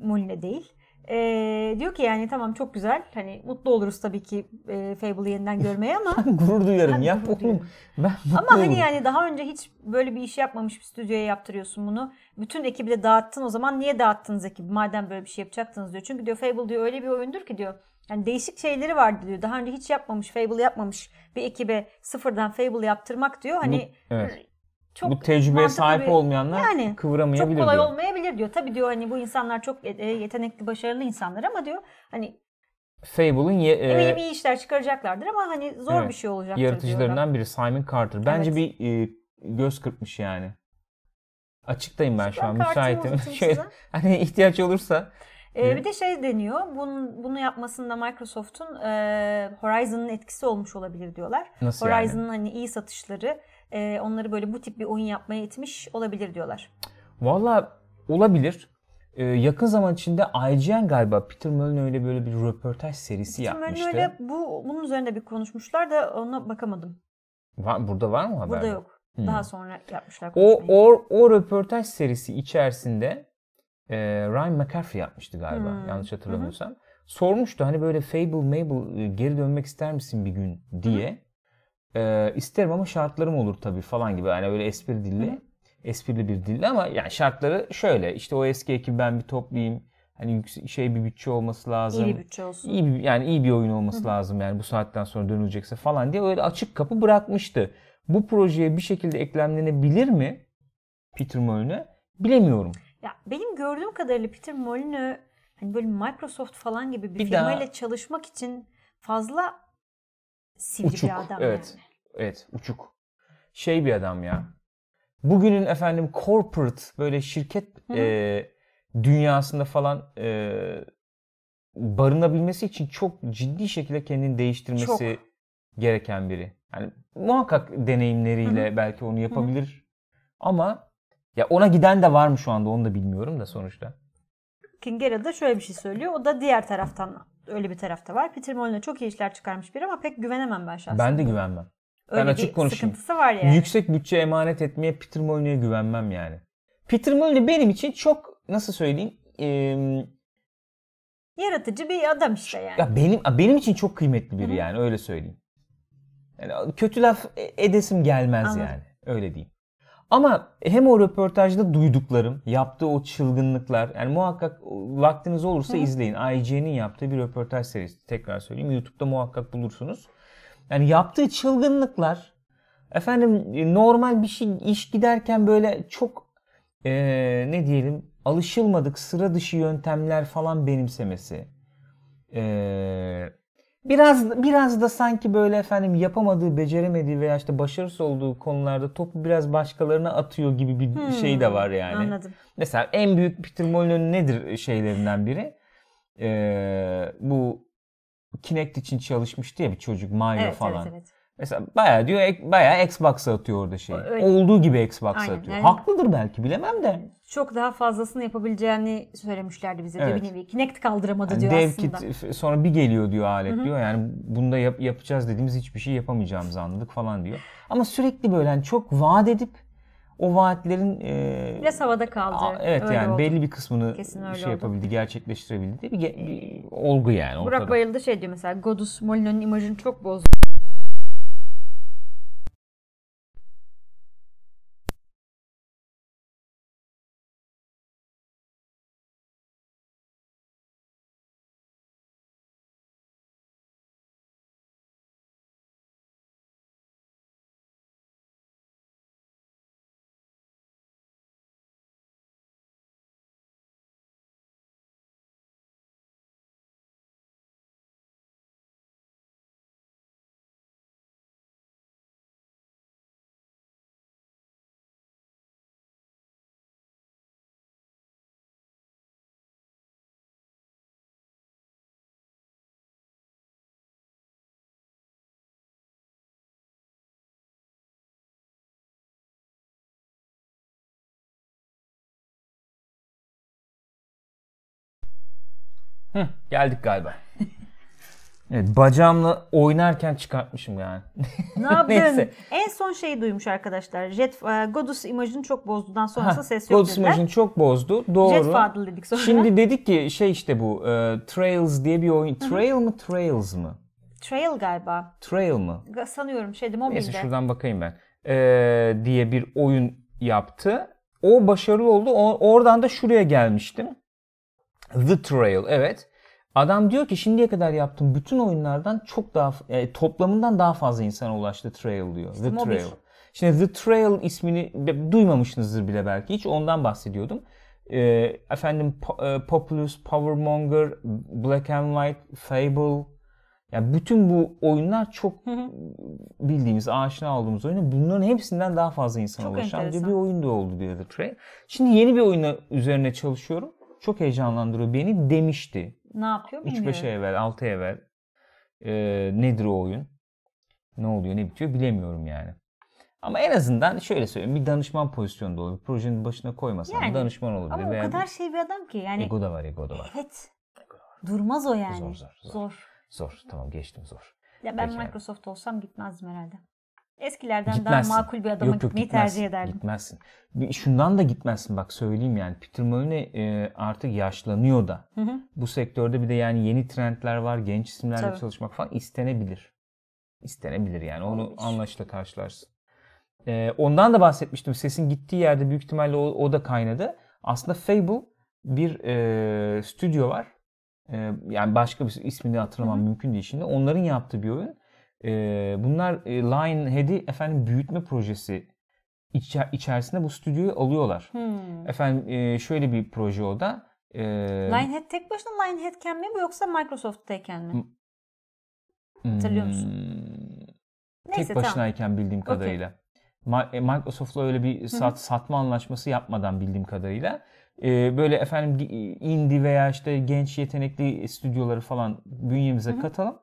Moline değil. E, diyor ki yani tamam çok güzel hani mutlu oluruz tabii ki e, Fable'ı yeniden görmeye ama Gurur duyarım. Yap gurur oğlum. Ben mutlu Ama hani olurum. yani daha önce hiç böyle bir iş yapmamış bir stüdyoya yaptırıyorsun bunu. Bütün ekibi de dağıttın o zaman niye dağıttınız ekibi madem böyle bir şey yapacaktınız diyor. Çünkü diyor Fable diyor öyle bir oyundur ki diyor. Yani değişik şeyleri vardı diyor. Daha önce hiç yapmamış Fable yapmamış bir ekibe sıfırdan Fable yaptırmak diyor. Hani Bu- evet. çok bu tecrübeye sahip bir- olmayanlar yani kıvıramayabilir çok kolay diyor. olmayabilir diyor. Tabii diyor hani bu insanlar çok e, yetenekli, başarılı insanlar ama diyor hani Fable'ın ye- e, eminim iyi işler çıkaracaklardır ama hani zor evet, bir şey olacaktır yaratıcılarından biri Simon Carter. Bence Evet. bir e, göz kırpmış yani. Açıktayım ben şu an müsaitim. Şöyle, hani ihtiyaç olursa Ee, bir de şey deniyor. Bunun, bunu yapmasında Microsoft'un e, Horizon'ın etkisi olmuş olabilir diyorlar. nasıl yani? Horizon'ın hani iyi satışları e, onları böyle bu tip bir oyun yapmaya itmiş olabilir diyorlar. Valla olabilir. Ee, yakın zaman içinde IGN galiba Peter Molyneux böyle bir röportaj serisi Peter yapmıştı. Molyneux'le bu bunun üzerinde bir konuşmuşlar da ona bakamadım. Var, burada var mı haber? Burada yok. Hmm. Daha sonra yapmışlar O, o, o röportaj serisi içerisinde e, Ryan McCaffrey yapmıştı galiba Hmm. yanlış hatırlamıyorsam. Sormuştu hani böyle Fable Mabel e, geri dönmek ister misin bir gün diye. E, isterim ama şartlarım olur tabii falan gibi. Hani öyle espri dilli. Hı. Esprili bir dilli ama yani şartları şöyle. işte o eski ekibi ben bir toplayayım. Hani yüksek, şey bir bütçe olması lazım. İyi bir bütçe olsun. İyi bir, yani iyi bir oyun olması lazım yani bu saatten sonra dönülecekse falan diye öyle açık kapı bırakmıştı. Bu projeye bir şekilde eklemlenebilir mi Peter Molyneux? Bilemiyorum. Ya benim gördüğüm kadarıyla Peter Molyneux hani böyle Microsoft falan gibi bir, Bir firmayla daha- çalışmak için fazla sivri Uçuk. bir adam evet. yani. Evet, uçuk. Şey bir adam ya. Bugünün efendim corporate böyle şirket Hı hı. e, dünyasında falan e, barınabilmesi için çok ciddi şekilde kendini değiştirmesi gereken biri. Yani muhakkak deneyimleriyle belki onu yapabilir. Ama ya ona giden de var mı şu anda onu da bilmiyorum da sonuçta. Kingera da şöyle bir şey söylüyor. O da diğer taraftan öyle bir tarafta var. Peter Molyneux çok iyi işler çıkarmış biri ama pek güvenemem ben şahsen. Ben de güvenmem. öyle ben açık bir konuşayım. sıkıntısı var yani. Yüksek bütçe emanet etmeye Peter Molyneux'e güvenmem yani. Peter Molyneux benim için çok nasıl söyleyeyim eee, Yaratıcı bir adam işte yani. ya benim benim için çok kıymetli biri Hı hı. yani öyle söyleyeyim. Yani kötü laf e- edesim gelmez Anladım. yani. Öyle diyeyim. Ama hem o röportajda duyduklarım, yaptığı o çılgınlıklar, yani muhakkak vaktiniz olursa Hı izleyin. IGN'in yaptığı bir röportaj serisi. Tekrar söyleyeyim. YouTube'da muhakkak bulursunuz. Yani yaptığı çılgınlıklar, efendim e, normal bir şey iş giderken böyle çok e, ne diyelim alışılmadık sıra dışı yöntemler falan benimsemesi. E, biraz biraz da sanki böyle efendim yapamadığı, beceremediği veya işte başarısız olduğu konularda topu biraz başkalarına atıyor gibi bir Hmm, şey de var yani. Anladım. Mesela en büyük Peter Molyneux'un nedir şeylerinden biri? Ee, bu Kinect için çalışmıştı ya bir çocuk Mario Evet, falan. evet evet. Mesela bayağı diyor bayağı Xbox'a atıyor orada şey. Öyle. Olduğu gibi Xbox'a atıyor. yani- Haklıdır belki bilemem de. Çok daha fazlasını yapabileceğini söylemişlerdi bize Evet. bir nevi. Kinect kaldıramadı Yani diyor dev aslında. kit sonra bir geliyor diyor alet Hı hı. diyor. Yani bunda yap- yapacağız dediğimiz hiçbir şey yapamayacağımızı anladık falan diyor. Ama sürekli böyle hani çok vaat edip o vaatlerin e, Biraz havada kaldı. Aa, evet Öyle yani oldu. belli bir kısmını şey oldu. yapabildi, gerçekleştirebildi bir, ge- bir olgu yani ortada. Burak Bayıldı şey diyor mesela Godus Molyneux'un imajını çok bozdu. Hı, geldik galiba. evet, bacağımla oynarken çıkartmışım yani. Ne yaptın? Neyse. en son şeyi duymuş arkadaşlar. Jet e, Godus imajını çok bozdudan sonrası Ha, ses yok Godus dediler. imajını çok bozdu. Doğru. Jet Fadıl dedik sonra. Şimdi dedik ki şey işte bu e, Trails diye bir oyun. Trail mı Trails mı? Trail galiba. Trail mı? Ga- Sanıyorum şeydi mobilde. Neyse şuradan bakayım ben. E, diye bir oyun yaptı. O başarılı oldu. O, oradan da şuraya gelmiştim. The Trail evet. Adam diyor ki şimdiye kadar yaptığım bütün oyunlardan çok daha e, toplamından daha fazla insana ulaştı Trail diyor. The mobil. Trail. Şimdi The Trail ismini duymamışsınızdır bile belki hiç ondan bahsediyordum. E, efendim Po- e, Populous, Powermonger, Black and White, Fable yani bütün bu oyunlar çok Hı hı. bildiğimiz, aşina olduğumuz oyunlar bunların hepsinden daha fazla insana Çok ulaşan enteresan. bir oyun da oldu diyor The Trail. Şimdi yeni bir oyuna üzerine çalışıyorum. Çok heyecanlandırıyor beni demişti. Ne yapıyor bilmiyorum. 3-5 ay evvel, 6 ay evvel. Ee, nedir o oyun? Ne oluyor, ne bitiyor bilemiyorum yani. Ama en azından şöyle söyleyeyim bir danışman pozisyonunda olur. Projenin başına koymasan Yani, danışman olur. Ama o kadar şey bir adam ki yani Ego da var, ego da var. evet durmaz o yani. Zor, zor, zor. Zor. Zor. Tamam geçtim zor. Ya ben Peki. Microsoft olsam gitmezdim herhalde. Eskilerden Gitmezsin. daha makul bir adama Yok, yok, gitmeyi tercih ederdim. Gitmezsin. Bir- Şundan da gitmezsin bak söyleyeyim yani. Peter Molyneux e, artık yaşlanıyor da. Hı hı. Bu sektörde bir de yani yeni trendler var. Genç isimlerle Tabii. çalışmak falan istenebilir. İstenebilir yani. Onu Olabilir. anlayışla karşılarsın. E, ondan da bahsetmiştim. Sesin gittiği yerde büyük ihtimalle o, o da kaynadı. Aslında Fable bir e, stüdyo var. E, yani başka bir ismini hatırlamam Hı hı. mümkün değil şimdi. Onların yaptığı bir oyun. E, bunlar e, Lionhead'i efendim büyütme projesi içer- içerisinde bu stüdyoyu alıyorlar. Hmm. Efendim e, şöyle bir proje o da. E, Lionhead tek başına Lionhead'ken mi bu yoksa Microsoft'tayken mi? hatırlıyor musun? hmm, Neyse tek başınayken bildiğim Okey. kadarıyla. Ma- e, Microsoft'la öyle bir sat, satma anlaşması yapmadan bildiğim kadarıyla e, böyle efendim indie veya işte genç yetenekli stüdyoları falan bünyemize katalım.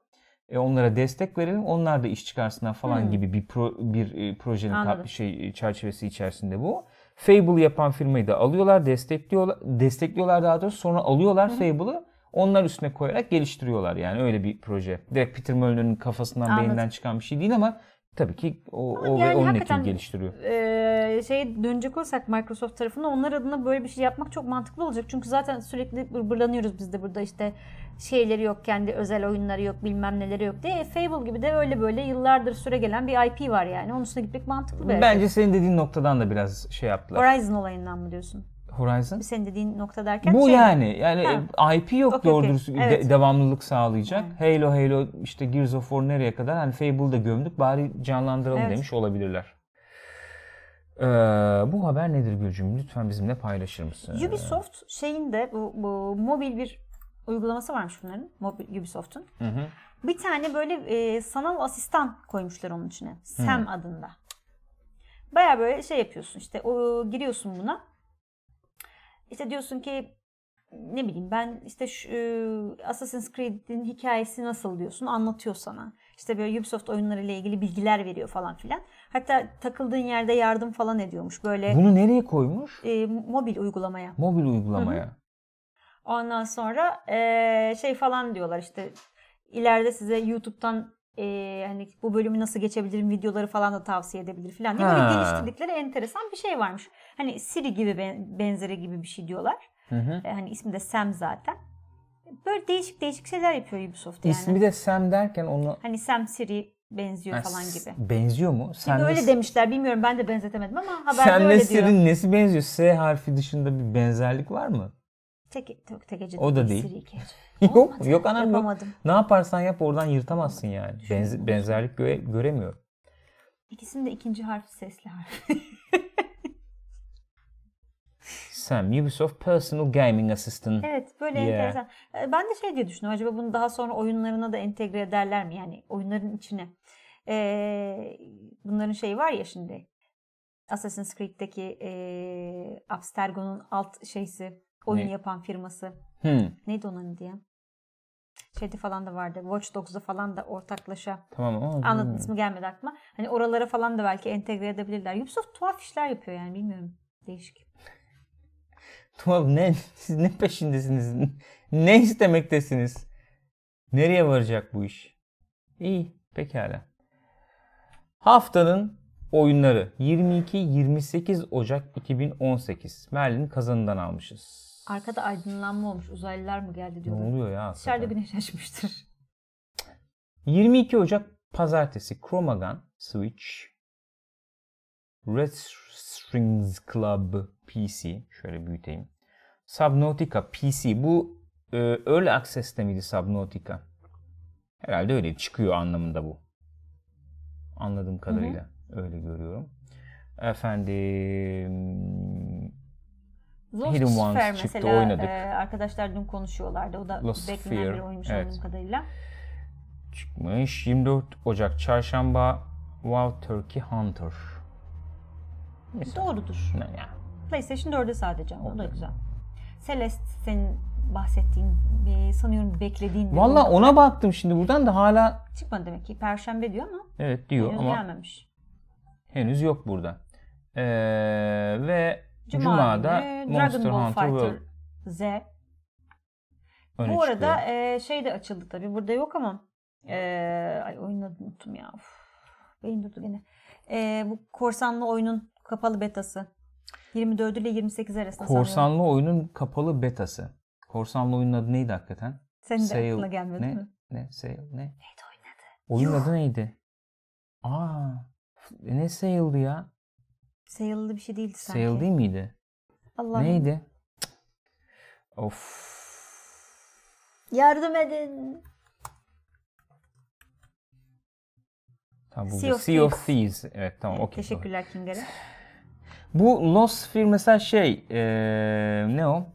E, onlara destek verelim. Onlar da iş çıkarsınlar falan Hmm. gibi bir pro, bir e, projenin Anladım. şey çerçevesi içerisinde bu. Fable yapan firmayı da alıyorlar, destekliyorlar, destekliyorlar daha doğrusu sonra alıyorlar Fable'ı. Onlar üstüne koyarak geliştiriyorlar yani öyle bir proje. Direkt Peter Molyneux'un kafasından Anladım. beyninden çıkan bir şey değil ama tabii ki o, o yani ve onun ekibi geliştiriyor. Ee, şeye dönecek olursak Microsoft tarafına onlar adına böyle bir şey yapmak çok mantıklı olacak. Çünkü zaten sürekli bırbırlanıyoruz biz de burada işte şeyleri yok, kendi özel oyunları yok, bilmem neleri yok diye. E, Fable gibi de öyle böyle yıllardır süre gelen bir IP var yani. Onun üstüne gitmek mantıklı bir hareket. Bence senin dediğin noktadan da biraz şey yaptılar. Horizon olayından mı diyorsun? Horizon? Senin dediğin nokta derken Bu şey mi? yani. Yani Ha. IP yok Okey, doğru okey. dürüst de- Evet. devamlılık sağlayacak. Halo Halo işte Gears of War nereye kadar hani Fable'da gömdük bari canlandıralım Evet. demiş olabilirler. Ee, bu haber nedir Gülcüm? Lütfen bizimle paylaşır mısın? Ubisoft şeyinde bu, bu mobil bir uygulaması varmış bunların. Mobil Ubisoft'un. Hı hı. Bir tane böyle e, sanal asistan koymuşlar onun içine. Sam adında. Baya böyle şey yapıyorsun işte o giriyorsun buna. İşte diyorsun ki ne bileyim ben işte şu, e, Assassin's Creed'in hikayesi nasıl diyorsun anlatıyor sana. İşte böyle Ubisoft oyunları ile ilgili bilgiler veriyor falan filan. Hatta takıldığın yerde yardım falan ediyormuş böyle Bunu nereye koymuş? e, mobil uygulamaya. Mobil uygulamaya. Ondan sonra eee, şey falan diyorlar işte ileride size YouTube'dan eee, hani bu bölümü nasıl geçebilirim videoları falan da tavsiye edebilir falan diye böyle geliştirdikleri enteresan bir şey varmış. Hani Siri gibi ben- benzeri gibi bir şey diyorlar. Hı hı. E, hani ismi de Sam zaten. Böyle değişik değişik şeyler yapıyor Ubisoft yani. İsmi de Sam derken onu Hani Sam Siri benziyor Ha, falan gibi. benziyor mu? Sen öyle demişler bilmiyorum ben de benzetemedim ama haberde Senle öyle diyor. Siri'nin nesi benziyor? S harfi dışında bir benzerlik var mı? Tek, tek, tekeci O da değil. Yok, Olmadı, yok anam yok. yapamadım. Ne yaparsan yap oradan yırtamazsın yani. Benz- benzerlik göre- göremiyor. İkisinin de ikinci harfi sesli harf. Sam, Ubisoft Personal Gaming Assistant. Evet böyle Yeah. enteresan. Ee, Ben de şey diye düşünüyorum. Acaba bunu daha sonra oyunlarına da entegre ederler mi? Yani oyunların içine. Ee, bunların şeyi var ya şimdi. Assassin's Creed'deki ee, Abstergo'nun alt şeysi. Oyun Ne? yapan firması. Hmm, Neydi onun ya? Şeyde falan da vardı. Watch Dogs'da falan da ortaklaşa. tamam ama Anladın ismi gelmedi aklıma. Hani oralara falan da belki entegre edebilirler. Ubisoft tuhaf işler yapıyor yani bilmiyorum. Değişik. Tuhaf ne? Siz ne peşindesiniz? Ne istemektesiniz? Nereye varacak bu iş? İyi, pekala. Haftanın oyunları 22-28 Ocak 2018. Merlin kazanından almışız. Arkada aydınlanma olmuş. Uzaylılar mı geldi Ne diyorlar. oluyor ya? Dışarıda güneş açmıştır. 22 Ocak Pazartesi Chromagun Switch Red Strings Club PC şöyle büyüteyim. Subnautica PC bu e, Early Access'te miydi Subnautica? Herhalde öyle çıkıyor anlamında bu. Anladığım kadarıyla öyle görüyorum. Efendim Lost Hidden Ones çıktı, mesela oynadık. e, arkadaşlar dün konuşuyorlardı. O da Lost beklenen Sphere, bir oyunmuş evet. anladığım kadarıyla. çıkmış. 24 Ocak Çarşamba Wow Turkey Hunter. Mesela. Doğrudur. Ne ya? PlayStation 4'e sadece ama o da güzel. Celeste senin bahsettiğin, sanıyorum beklediğin Valla ona baktım şimdi buradan da hala Çıkmadı demek ki. Perşembe diyor ama evet diyor henüz ama gelmemiş. henüz yok burada. Ee, ve Cuma Cuma'da günü Monster Dragon Ball Hunter Fighter World Z. öne Bu arada çıkıyor. e, şey de açıldı tabii. Burada yok ama. E, ay oyunun adını unuttum ya. Uf, beyin durdu gene. E, bu korsanlı oyunun kapalı betası. 24 ile 28 arasında sanıyorum. Korsanlı oyunun kapalı betası. Korsanlı oyunun adı neydi hakikaten? Senin de Sale- aklına gelmedi ne? mi? Ne? Sale, ne? Neydi oyun adı? Oyunun adı neydi? Aa, ne sale'dı ya? Sale'lı bir şey değildi sanki. Sale değil miydi? Allah'ım. Neydi? Cık. Of. Yardım edin. Tamam, Sea of Sea of Thieves. Evet tamam okey. Teşekkürler Kinger'e. Bu Lost Sphere mesela şey eee, ne o?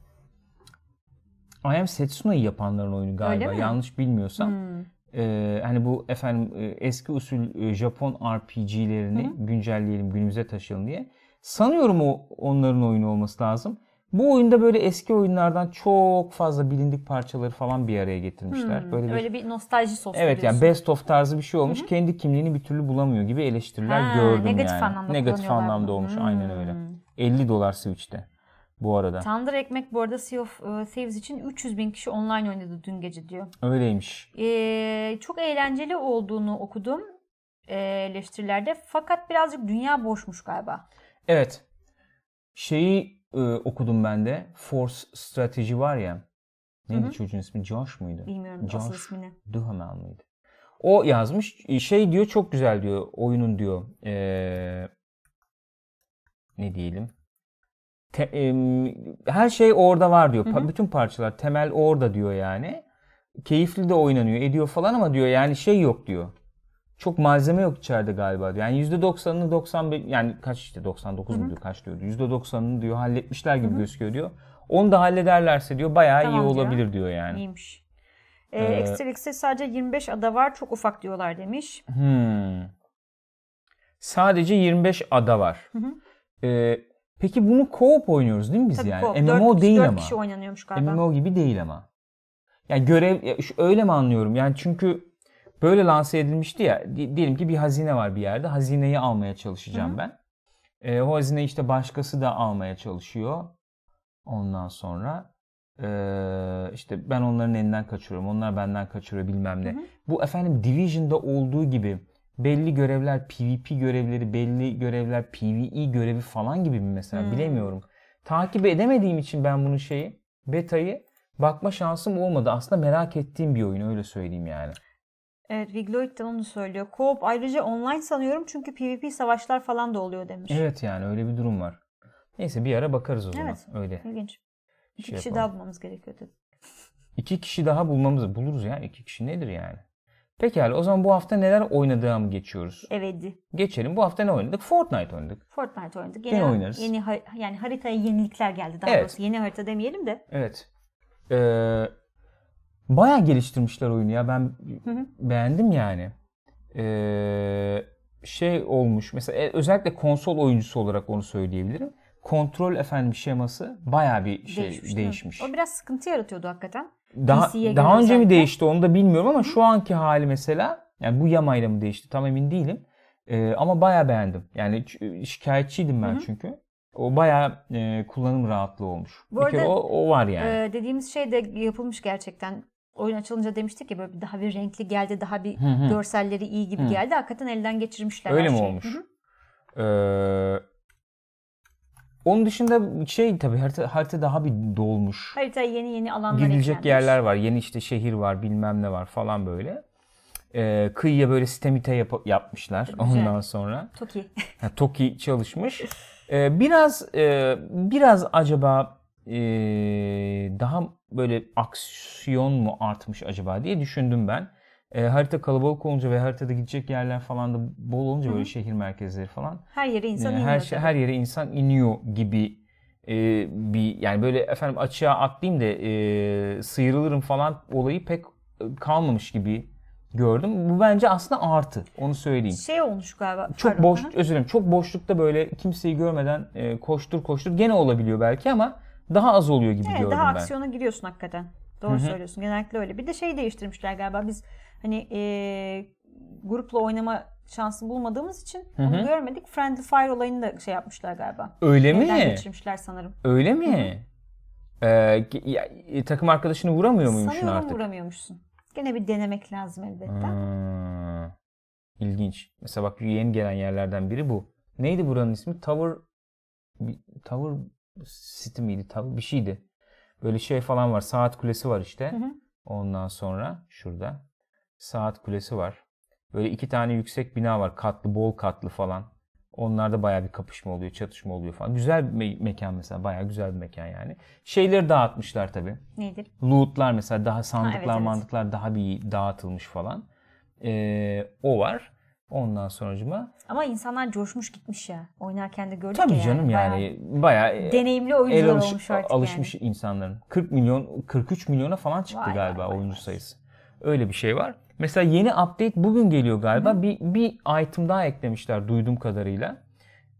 I Am Setsuna'yı yapanların oyunu galiba. Yanlış bilmiyorsam. Hmm. Eee, hani bu efendim e, eski usul e, Japon RPG'lerini güncelleyelim, günümüze taşıyalım diye. Sanıyorum o onların oyunu olması lazım. Bu oyunda böyle eski oyunlardan çok fazla bilindik parçaları falan bir araya getirmişler. Hmm, Böyle bir Öyle bir nostalji sosu Evet yani diyorsun. best of tarzı bir şey olmuş. Kendi kimliğini bir türlü bulamıyor gibi eleştiriler Ha, gördüm negatif yani. anlamda negatif anlamda olmuş Hmm. aynen öyle. 50 dolar Switch'te bu arada. Tandır Ekmek bu arada Sea of e, Thieves için 300 bin kişi online oynadı dün gece diyor. Öyleymiş. Ee, çok eğlenceli olduğunu okudum e, eleştirilerde. Fakat birazcık dünya boşmuş galiba. Evet. Şeyi e, okudum ben de. Force Strategy var ya. Neydi Hı hı. çocuğun ismi? Josh muydu? Bilmiyorum Josh asıl ismini. Duhamel mıydı? O yazmış. E, Şey diyor çok güzel diyor. Oyunun diyor. e, ne diyelim? Te- em, her şey orada var diyor. Hı hı. Bütün parçalar temel orada diyor yani. Keyifli de oynanıyor, ediyor falan ama diyor yani şey yok diyor. Çok malzeme yok içeride galiba diyor. Yani %90'ını 95 yani kaç işte 99 mu diyor kaç diyor. %90'ını diyor halletmişler gibi gözüküyor diyor. Onu da hallederlerse diyor bayağı Tamam iyi diyor. olabilir diyor yani. İyiymiş. Ee, Ee, Extralix'te sadece 25 ada var. Çok ufak diyorlar demiş. Hmm. Sadece 25 ada var. Hı hı. Ee, peki bunu co-op oynuyoruz değil mi biz Tabii yani? co-op. MMO Dört- değil dört ama. kişi oynanıyormuş galiba. MMO gibi değil ama. Yani görev öyle mi anlıyorum? Yani çünkü böyle lanse edilmişti ya. di- diyelim ki bir hazine var bir yerde. Hazineyi almaya çalışacağım ben. Ee, o hazineyi işte başkası da almaya çalışıyor. Ondan sonra ee, işte ben onların elinden kaçırıyorum. Onlar benden kaçırıyor bilmem ne. Hı hı. Bu efendim Division'da olduğu gibi belli görevler PvP görevleri, belli görevler PvE görevi falan gibi mi mesela Hmm. bilemiyorum. Takip edemediğim için ben bunu şeyi betayı bakma şansım olmadı. Aslında merak ettiğim bir oyun öyle söyleyeyim yani. Evet Vigloid de onu söylüyor. Co-op ayrıca online sanıyorum çünkü PvP savaşlar falan da oluyor demiş. Evet yani öyle bir durum var. Neyse bir ara bakarız o zaman. Evet. Öyle. İlginç. İki Şey kişi yapalım. daha bulmamız gerekiyor tabii. İki kişi daha bulmamızı buluruz ya. İki kişi nedir yani? Pekala o zaman bu hafta neler oynadığımı geçiyoruz. Evet. Geçelim. Bu hafta ne oynadık? Fortnite oynadık. Fortnite oynadık. Gene oynarız. Yeni ha- yani haritaya yenilikler geldi. Daha Evet. doğrusu yeni harita demeyelim de. Evet. Ee, bayağı geliştirmişler oyunu ya. Ben Hı hı. beğendim yani. Ee, şey olmuş. Mesela e, özellikle konsol oyuncusu olarak onu söyleyebilirim. Kontrol efendim şeması bayağı bir şey Değişmiş. değişmiş. O biraz sıkıntı yaratıyordu hakikaten. Daha, PC'ye daha önce mi değişti onu da bilmiyorum ama şu anki hali mesela yani bu yamayla mı değişti tam emin değilim. Ee, ama bayağı beğendim. Yani şikayetçiydim ben Hı hı. çünkü. O bayağı e, kullanım rahatlığı olmuş. Bu arada, o, o var yani. Ee, dediğimiz şey de yapılmış gerçekten. Oyun açılınca demiştik ya böyle daha bir renkli geldi, daha bir Hı hı. görselleri iyi gibi Hı. geldi. Hakikaten elden geçirmişler Öyle her mi şeyi. olmuş? Hı hı. Ee, onun dışında şey tabii harita, harita daha bir dolmuş. Haritaya yeni yeni alanlar Gidilecek eklenmiş. yerler var. Yeni işte şehir var bilmem ne var falan böyle. Ee, kıyıya böyle sistemite yap- yapmışlar Güzel. ondan sonra. Toki. Ha, Toki çalışmış. Ee, biraz e, biraz acaba e, daha böyle aksiyon mu artmış acaba diye düşündüm ben. E, harita kalabalık olunca ve haritada gidecek yerler falan da bol olunca böyle şehir merkezleri falan. Her yere insan e, iniyor. her şey, her yere insan iniyor gibi e, bir yani böyle efendim açığa atlayayım da e, sıyrılırım falan olayı pek kalmamış gibi gördüm. Bu bence aslında artı. Onu söyleyeyim. Şey olmuş galiba. Çok pardon, boş, hı özür dilerim. Çok boşlukta böyle kimseyi görmeden e, koştur koştur gene olabiliyor belki ama daha az oluyor gibi Evet, gördüm daha ben. aksiyona giriyorsun hakikaten. Doğru söylüyorsun. Genellikle öyle. Bir de şey değiştirmişler galiba. Biz hani e, grupla oynama şansı bulmadığımız için Hı onu görmedik. Friendly Fire olayını da şey yapmışlar galiba. Öyle Elden mi? geçirmişler sanırım. Öyle mi? Ee, ya, e, takım arkadaşını vuramıyor muymuşsun Sanıyorum artık? vuramıyormuşsun. Gene bir denemek lazım elbette. Hmm, İlginç. Mesela bak yeni gelen yerlerden biri bu. Neydi buranın ismi? Tower Tower City miydi? Tower bir şeydi. Böyle şey falan var. Saat kulesi var işte. Hı hı. Ondan sonra şurada saat kulesi var. Böyle iki tane yüksek bina var. Katlı, bol katlı falan. Onlarda bayağı bir kapışma oluyor, çatışma oluyor falan. Güzel bir me- mekan mesela. Bayağı güzel bir mekan yani. Şeyleri dağıtmışlar tabii. Nedir? Loot'lar mesela daha sandıklar, evet, evet. mandıklar daha bir dağıtılmış falan. Ee, o var. Ondan sonucuma Ama insanlar coşmuş gitmiş ya. Oynarken de gördük tabii ya canım Bayağı yani bayağı e, deneyimli el oyuncular alış- olmuş artık alışmış insanların. 40 milyon 43 milyona falan çıktı Vay, galiba vay, oyuncu vay. sayısı. Öyle bir şey var. Mesela yeni update bugün geliyor galiba. Bir bir item daha eklemişler duyduğum kadarıyla.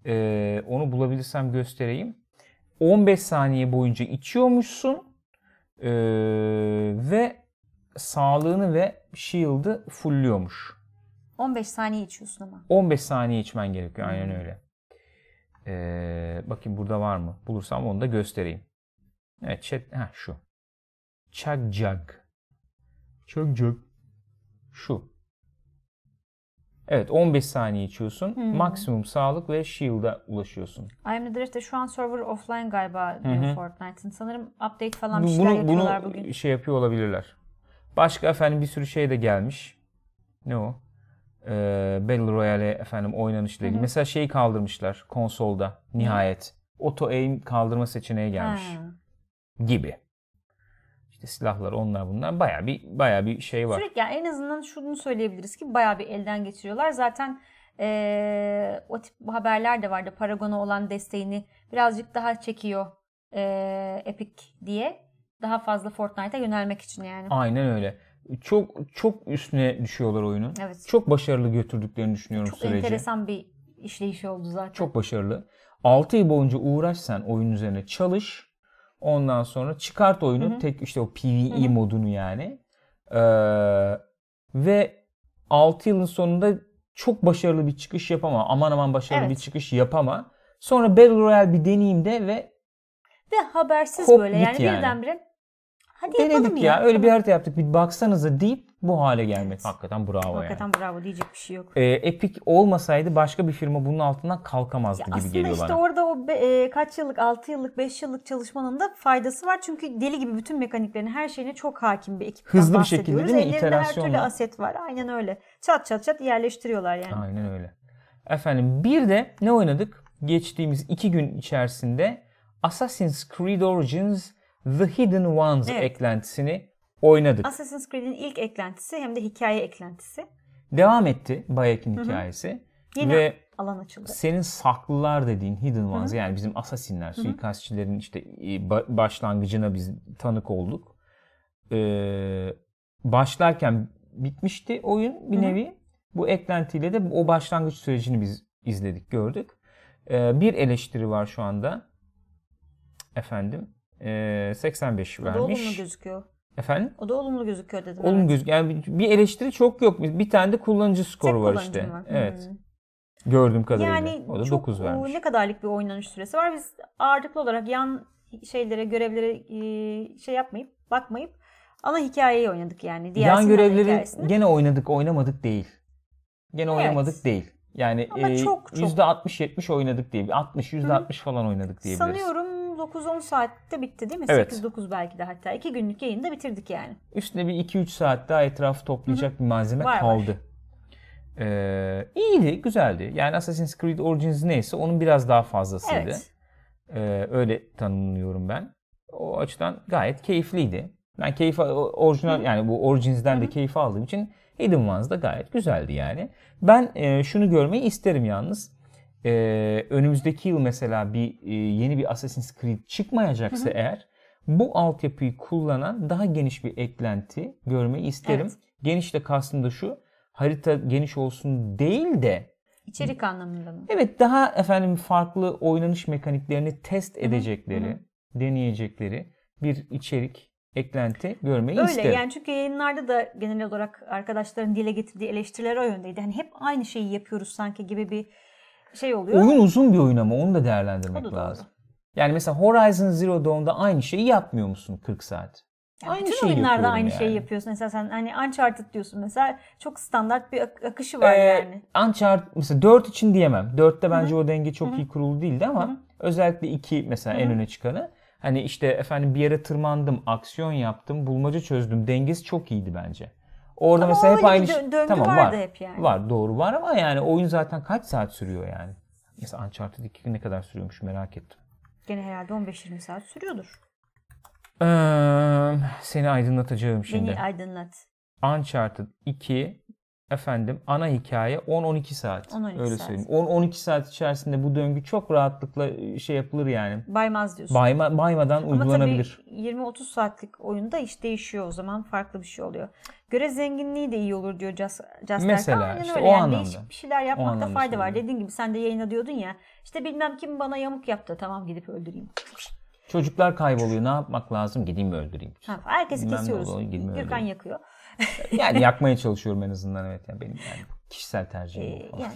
Ee, onu bulabilirsem göstereyim. 15 saniye boyunca içiyormuşsun. Ee, ve sağlığını ve shield'ı fullüyormuş. yani. 15 saniye içiyorsun ama. 15 saniye içmen gerekiyor. Aynen öyle. Ee, bakayım burada var mı? Bulursam onu da göstereyim. Evet chat. Heh, şu. Chug jug. Chug jug. Şu. Evet 15 saniye içiyorsun. Hmm. Maksimum sağlık ve shield'a ulaşıyorsun. I am the Drift'te şu an server offline galiba Hı diyor hı. Fortnite'ın. Sanırım update falan bir şeyler bunu, yapıyorlar bunu bugün. şey yapıyor olabilirler. Başka efendim bir sürü şey de gelmiş. Ne o? Ee, Battle Royale efendim oynanışla ilgili. Hı hı. Mesela şeyi kaldırmışlar konsolda nihayet. Auto aim kaldırma seçeneği gelmiş Ha. gibi. İşte silahlar onlar bunlar baya bir baya bir şey var. Sürekli yani en azından şunu söyleyebiliriz ki bayağı bir elden geçiriyorlar. Zaten eee, o tip haberler de vardı. Paragon'a olan desteğini birazcık daha çekiyor eee, Epic diye. Daha fazla Fortnite'a yönelmek için yani. Aynen öyle. Çok çok üstüne düşüyorlar oyunun. Evet. Çok, Çok başarılı götürdüklerini düşünüyorum süreci. enteresan bir işleyişi oldu zaten. Çok başarılı. 6 yıl boyunca uğraş sen oyun üzerine çalış. Ondan sonra çıkart oyunu. Hı hı. Tek işte o PvE Hı hı. modunu yani. Ee, ve 6 yılın sonunda çok başarılı bir çıkış yapama. Aman aman başarılı Evet. bir çıkış yapama. Sonra Battle Royale bir deneyeyim de ve Ve habersiz Kop böyle yani, yani. birdenbire hadi yapalım denedik ya. ya. Öyle bir harita yaptık. Bir baksanıza deyip bu hale gelmek. Evet. Hakikaten bravo yani. Hakikaten bravo diyecek bir şey yok. Ee, Epic olmasaydı başka bir firma bunun altından kalkamazdı Ya gibi aslında geliyor işte bana. orada o be- e, kaç yıllık, 6 yıllık, 5 yıllık çalışmanın da faydası var. Çünkü deli gibi bütün mekaniklerin her şeyine çok hakim bir ekipten Hızlı bir şekilde değil mi? Ellerinde her türlü İterasyonla. aset var. Aynen öyle. Çat çat çat yerleştiriyorlar yani. Aynen öyle. Efendim bir de ne oynadık? Geçtiğimiz iki gün içerisinde Assassin's Creed Origins The Hidden Ones Evet. eklentisini oynadık. Assassin's Creed'in ilk eklentisi hem de hikaye eklentisi. Devam etti Bayek'in hikayesi. Yeni Ve alan açıldı. senin saklılar dediğin Hidden Ones yani bizim assassinler, suikastçilerin işte e, ba- başlangıcına biz tanık olduk. Ee, başlarken bitmişti oyun bir Hı hı. nevi. Bu eklentiyle de o başlangıç sürecini biz izledik, gördük. Ee, bir eleştiri var şu anda. Efendim. ee, 85 O da olumlu vermiş. gözüküyor. Efendim? O da olumlu gözüküyor dedim. Olumlu evet. gözük. Yani bir- eleştiri çok yok. Bir tane de kullanıcı skoru Tek var işte. var. Evet. Hmm. Gördüğüm kadarıyla. Yani o da çok 9 e, vermiş. ne kadarlık bir oynanış süresi var. Biz ağırlıklı olarak yan şeylere, görevlere e, şey yapmayıp, bakmayıp ana hikayeyi oynadık yani. Diğer Yan görevleri gene oynadık oynamadık değil. Gene Evet. oynamadık değil. Yani Ama e, çok, çok. %60-70 oynadık diye. 60 %60 falan oynadık diyebiliriz. Sanıyorum 9-10 saatte bitti değil mi? Evet. 8-9 belki de hatta. 2 günlük yayında bitirdik yani. Üstüne bir 2-3 saat daha etrafı toplayacak bir malzeme Var, var. kaldı. Ee, iyiydi, güzeldi. Yani Assassin's Creed Origins neyse onun biraz daha fazlasıydı. Evet. Ee, öyle tanımlıyorum ben. O açıdan gayet keyifliydi. Ben keyif orijinal yani bu Origins'den de keyif aldığım için Hidden Ones da gayet güzeldi yani. Ben e, şunu görmeyi isterim yalnız. E, önümüzdeki yıl mesela bir e, yeni bir Assassin's Creed çıkmayacaksa eğer bu altyapıyı kullanan daha geniş bir eklenti görmeyi isterim. Evet. Geniş de kastım da şu. Harita geniş olsun değil de İçerik anlamında mı? Evet daha efendim farklı oynanış mekaniklerini test edecekleri, deneyecekleri bir içerik eklenti görmeyi Öyle isterim. yani çünkü yayınlarda da genel olarak arkadaşların dile getirdiği eleştiriler o yöndeydi. Hani hep aynı şeyi yapıyoruz sanki gibi bir şey oluyor. Oyun uzun bir oyun ama onu da değerlendirmek O da doğru. lazım. Yani mesela Horizon Zero Dawn'da aynı şeyi yapmıyor musun 40 saat? Yani aynı bütün şeyi oyunlarda aynı yani. şeyi yapıyorsun. Mesela sen hani Uncharted diyorsun mesela çok standart bir ak- akışı var Ee, yani. Uncharted mesela 4 için diyemem. 4'te bence o denge çok Hı hı. iyi kurulu değildi ama Hı hı. özellikle 2 mesela en Hı hı. öne çıkanı. Hani işte efendim bir yere tırmandım, aksiyon yaptım, bulmaca çözdüm. Dengesi çok iyiydi bence. Orada Ama mesela hep aynı dö- şey. döngü Tamam var. hep yani. Var doğru var ama yani oyun zaten kaç saat sürüyor yani? Mesela Uncharted 2 ne kadar sürüyormuş merak ettim. Gene herhalde 15-20 saat sürüyordur. Ee, seni aydınlatacağım şimdi. Beni aydınlat. Uncharted 2 efendim ana hikaye 10-12 saat. 10-12 Öyle saat. söyleyeyim. 10-12 saat içerisinde bu döngü çok rahatlıkla e, şey yapılır yani. Baymaz diyorsun. Bayma, baymadan Ama uygulanabilir. tabii 20-30 saatlik oyunda iş değişiyor o zaman farklı bir şey oluyor. Görev zenginliği de iyi olur diyor Just, Just Mesela, Aynen işte öyle. o yani anlamda. Değişik bir şeyler yapmakta fayda var. Dediğin gibi sen de yayına diyordun ya. İşte bilmem kim bana yamuk yaptı. Tamam gidip öldüreyim. Çocuklar kayboluyor. Ne yapmak lazım? Gideyim mi öldüreyim? Ha, herkesi Bilmem kesiyoruz. oluyor, Gürkan öldüreyim? yakıyor. Yani yakmaya çalışıyorum en azından evet. Yani benim yani kişisel tercihim Ee, bu yani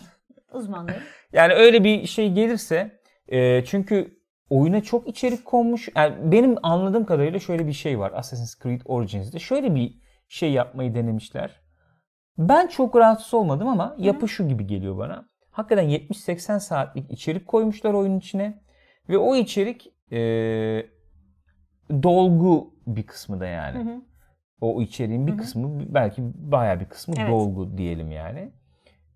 uzmanlığı. Yani öyle bir şey gelirse e, çünkü oyuna çok içerik konmuş. Yani benim anladığım kadarıyla şöyle bir şey var Assassin's Creed Origins'de. Şöyle bir şey yapmayı denemişler. Ben çok rahatsız olmadım ama yapı şu gibi geliyor bana. Hakikaten 70-80 saatlik içerik koymuşlar oyunun içine. Ve o içerik e, dolgu bir kısmı da yani. Hı hı. O içeriğin bir Hı hı. kısmı belki bayağı bir kısmı Evet. dolgu diyelim yani.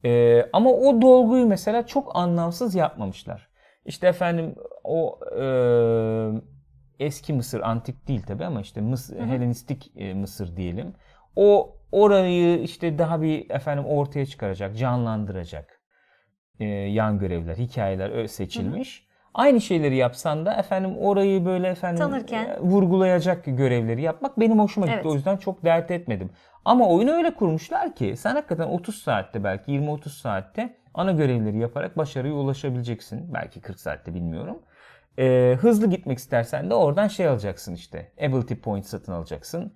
Ee, ama o dolguyu mesela çok anlamsız yapmamışlar. İşte efendim o e, eski Mısır antik değil tabi ama işte Mısır, Hı hı. Helenistik e, Mısır diyelim. O orayı işte daha bir efendim ortaya çıkaracak, canlandıracak e, yan görevler, hikayeler seçilmiş. Aynı şeyleri yapsan da efendim orayı böyle efendim Tanırken. e, vurgulayacak görevleri yapmak benim hoşuma gitti. Evet. O yüzden çok dert etmedim. Ama oyunu öyle kurmuşlar ki sen hakikaten 30 saatte belki 20-30 saatte ana görevleri yaparak başarıya ulaşabileceksin. Belki 40 saatte bilmiyorum. E, hızlı gitmek istersen de oradan şey alacaksın işte. Ability point satın alacaksın.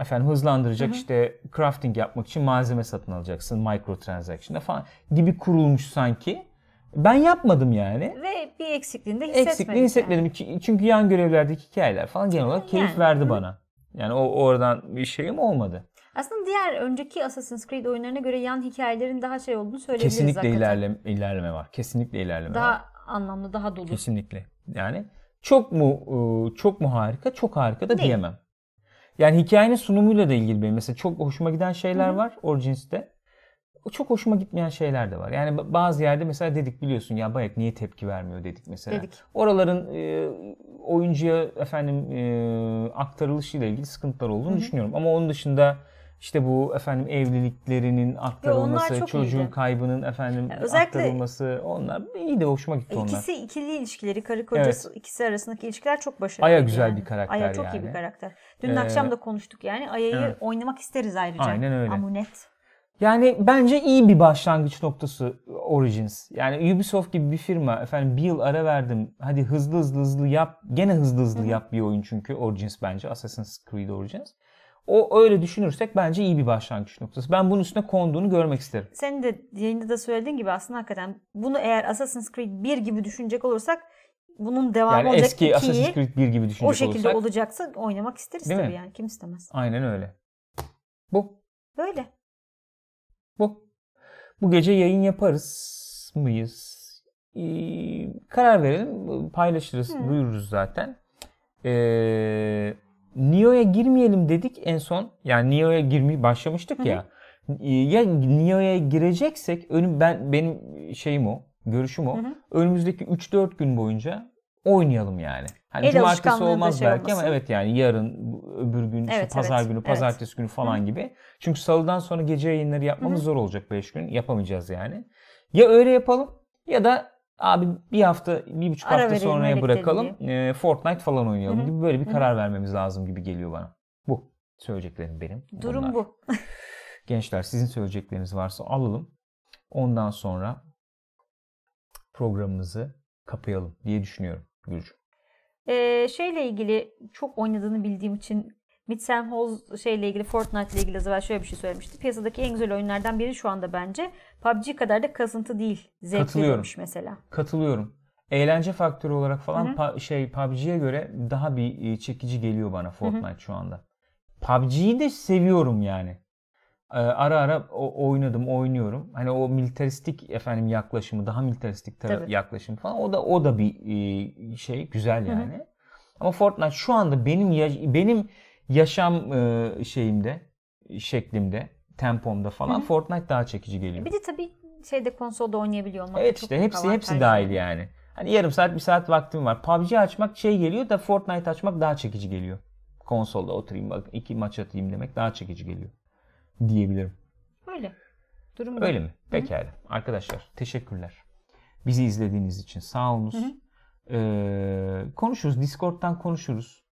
Efendim hızlandıracak işte crafting yapmak için malzeme satın alacaksın. Microtransaction'da falan gibi kurulmuş sanki. Ben yapmadım yani. Ve bir eksikliğini de hissetmedik. Eksikliğini hissetmedim. Çü- Çünkü yan görevlerdeki hikayeler falan genel olarak keyif Yani, verdi hı. bana. Yani o oradan bir şeyim olmadı. Aslında diğer önceki Assassin's Creed oyunlarına göre yan hikayelerin daha şey olduğunu söyleyebiliriz Kesinlikle hakikaten. ilerleme, ilerleme var. Kesinlikle ilerleme var. Daha anlamlı, daha dolu. Kesinlikle. Yani çok mu ıı, çok mu harika? Çok harika da Değil. diyemem. Yani hikayenin sunumuyla da ilgili benim mesela çok hoşuma giden şeyler Hı hı. var Origins'te. Çok hoşuma gitmeyen şeyler de var. Yani ba- bazı yerde mesela dedik biliyorsun ya Bayek niye tepki vermiyor dedik mesela. Dedik. Oraların e, oyuncuya efendim e, aktarılışıyla ilgili sıkıntılar olduğunu Hı hı. düşünüyorum. Ama onun dışında işte bu efendim evliliklerinin aktarılması, çocuğun iyiydi. kaybının efendim özellikle- aktarılması onlar iyi de hoşuma gitti onlar. İkisi ikili ilişkileri, karı kocası ikisi arasındaki ilişkiler çok başarılı. Aya güzel bir karakter Aya çok iyi yani. bir karakter. Dün Ee, akşam da konuştuk yani. Aya'yı evet. oynamak isteriz ayrıca. Aynen öyle. Amunet. Yani bence iyi bir başlangıç noktası Origins. Yani Ubisoft gibi bir firma efendim bir yıl ara verdim. Hadi hızlı hızlı hızlı yap. Gene hızlı hızlı Hı hı. yap bir oyun çünkü Origins bence Assassin's Creed Origins. O öyle düşünürsek bence iyi bir başlangıç noktası. Ben bunun üstüne konduğunu görmek isterim. Senin de yayında da söylediğin gibi aslında hakikaten bunu eğer Assassin's Creed 1 gibi düşünecek olursak bunun devamı Yani olacak eski 2'yi Assassin's Creed 1 gibi düşünecek o şekilde olursak. olacaksa oynamak isteriz Değil mi? tabii yani. Kim istemez. Aynen öyle. Bu. Böyle. Bu. Bu gece yayın yaparız mıyız? Ee, karar verelim. Paylaşırız. Hı. Duyururuz zaten. Ee, Nio'ya girmeyelim dedik en son. Yani Nio'ya girmeyi başlamıştık Hı ya. Ee, Ya Nio'ya gireceksek önüm ben benim şeyim o. Görüşüm o. Hı. Önümüzdeki 3-4 gün boyunca oynayalım yani. Hani El cumartesi da olmaz şey belki olmasın. ama evet yani yarın öbür gün işte Evet, pazar evet, günü, evet. pazartesi günü falan gibi. Çünkü salıdan sonra gece yayınları yapmamız Hı hı. zor olacak 5 gün. Yapamayacağız yani. Ya öyle yapalım ya da abi bir hafta, bir buçuk Ara hafta sonraya bırakalım. e, Fortnite falan oynayalım Hı hı. gibi böyle bir Hı hı. karar vermemiz lazım gibi geliyor bana. Bu. Söyleyeceklerim benim. Durum Bunlar. bu. Gençler sizin söyleyecekleriniz varsa alalım. Ondan sonra programımızı kapayalım diye düşünüyorum Gülcüm. Ee, şeyle ilgili çok oynadığını bildiğim için Midsam Hall şeyle ilgili Fortnite ile ilgili az evvel şöyle bir şey söylemişti. Piyasadaki en güzel oyunlardan biri şu anda bence. PUBG kadar da kasıntı değil. Zevkli Katılıyorum. demiş mesela. Katılıyorum. Eğlence faktörü olarak falan pa- şey PUBG'ye göre daha bir e, çekici geliyor bana Fortnite şu anda. PUBG'yi de seviyorum yani. Ee, ara ara o- oynadım, oynuyorum. Hani o militaristik efendim yaklaşımı, daha militaristik Tabii. yaklaşım falan o da o da bir e, şey güzel yani. Ama Fortnite şu anda benim ya- benim yaşam e, şeyimde, şeklimde, tempomda falan Fortnite daha çekici geliyor. Bir de tabii şeyde konsolda oynayabiliyor olmak. Evet işte hepsi hepsi dahil yani. Hani yarım saat bir saat vaktim var. PUBG açmak şey geliyor da Fortnite açmak daha çekici geliyor. Konsolda oturayım bak iki maç atayım demek daha çekici geliyor. Diyebilirim. Öyle. Durum Öyle mi? Pekala. Arkadaşlar teşekkürler. Bizi izlediğiniz için sağ olunuz. Ee, konuşuruz. Discord'dan konuşuruz.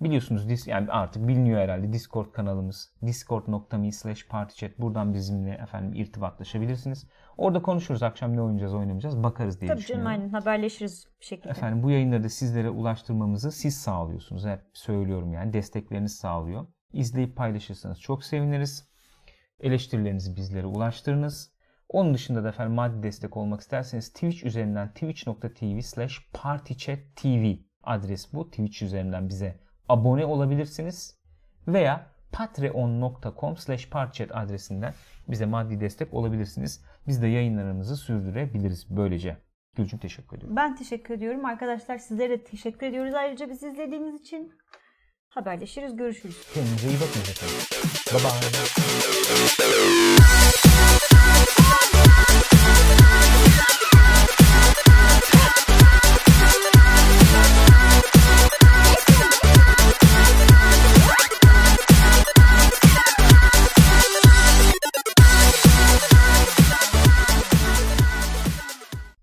Biliyorsunuz dis yani artık biliniyor herhalde Discord kanalımız discord.me slash partychat buradan bizimle efendim irtibatlaşabilirsiniz. Orada konuşuruz akşam ne oynayacağız oynamayacağız bakarız diye Tabii düşünüyorum. canım aynen haberleşiriz bir şekilde. Efendim bu yayınları da sizlere ulaştırmamızı siz sağlıyorsunuz. Hep söylüyorum yani destekleriniz sağlıyor. İzleyip paylaşırsanız çok seviniriz. Eleştirilerinizi bizlere ulaştırınız. Onun dışında da efendim maddi destek olmak isterseniz Twitch üzerinden twitch.tv slash partychattv adres bu. Twitch üzerinden bize abone olabilirsiniz. Veya patreon.com slash partychat adresinden bize maddi destek olabilirsiniz. Biz de yayınlarımızı sürdürebiliriz böylece. Gülcüm teşekkür ediyorum. Ben teşekkür ediyorum. Arkadaşlar sizlere de teşekkür ediyoruz ayrıca bizi izlediğiniz için. Haberleşiriz, görüşürüz. Kendinize iyi bakın efendim. Bye bye.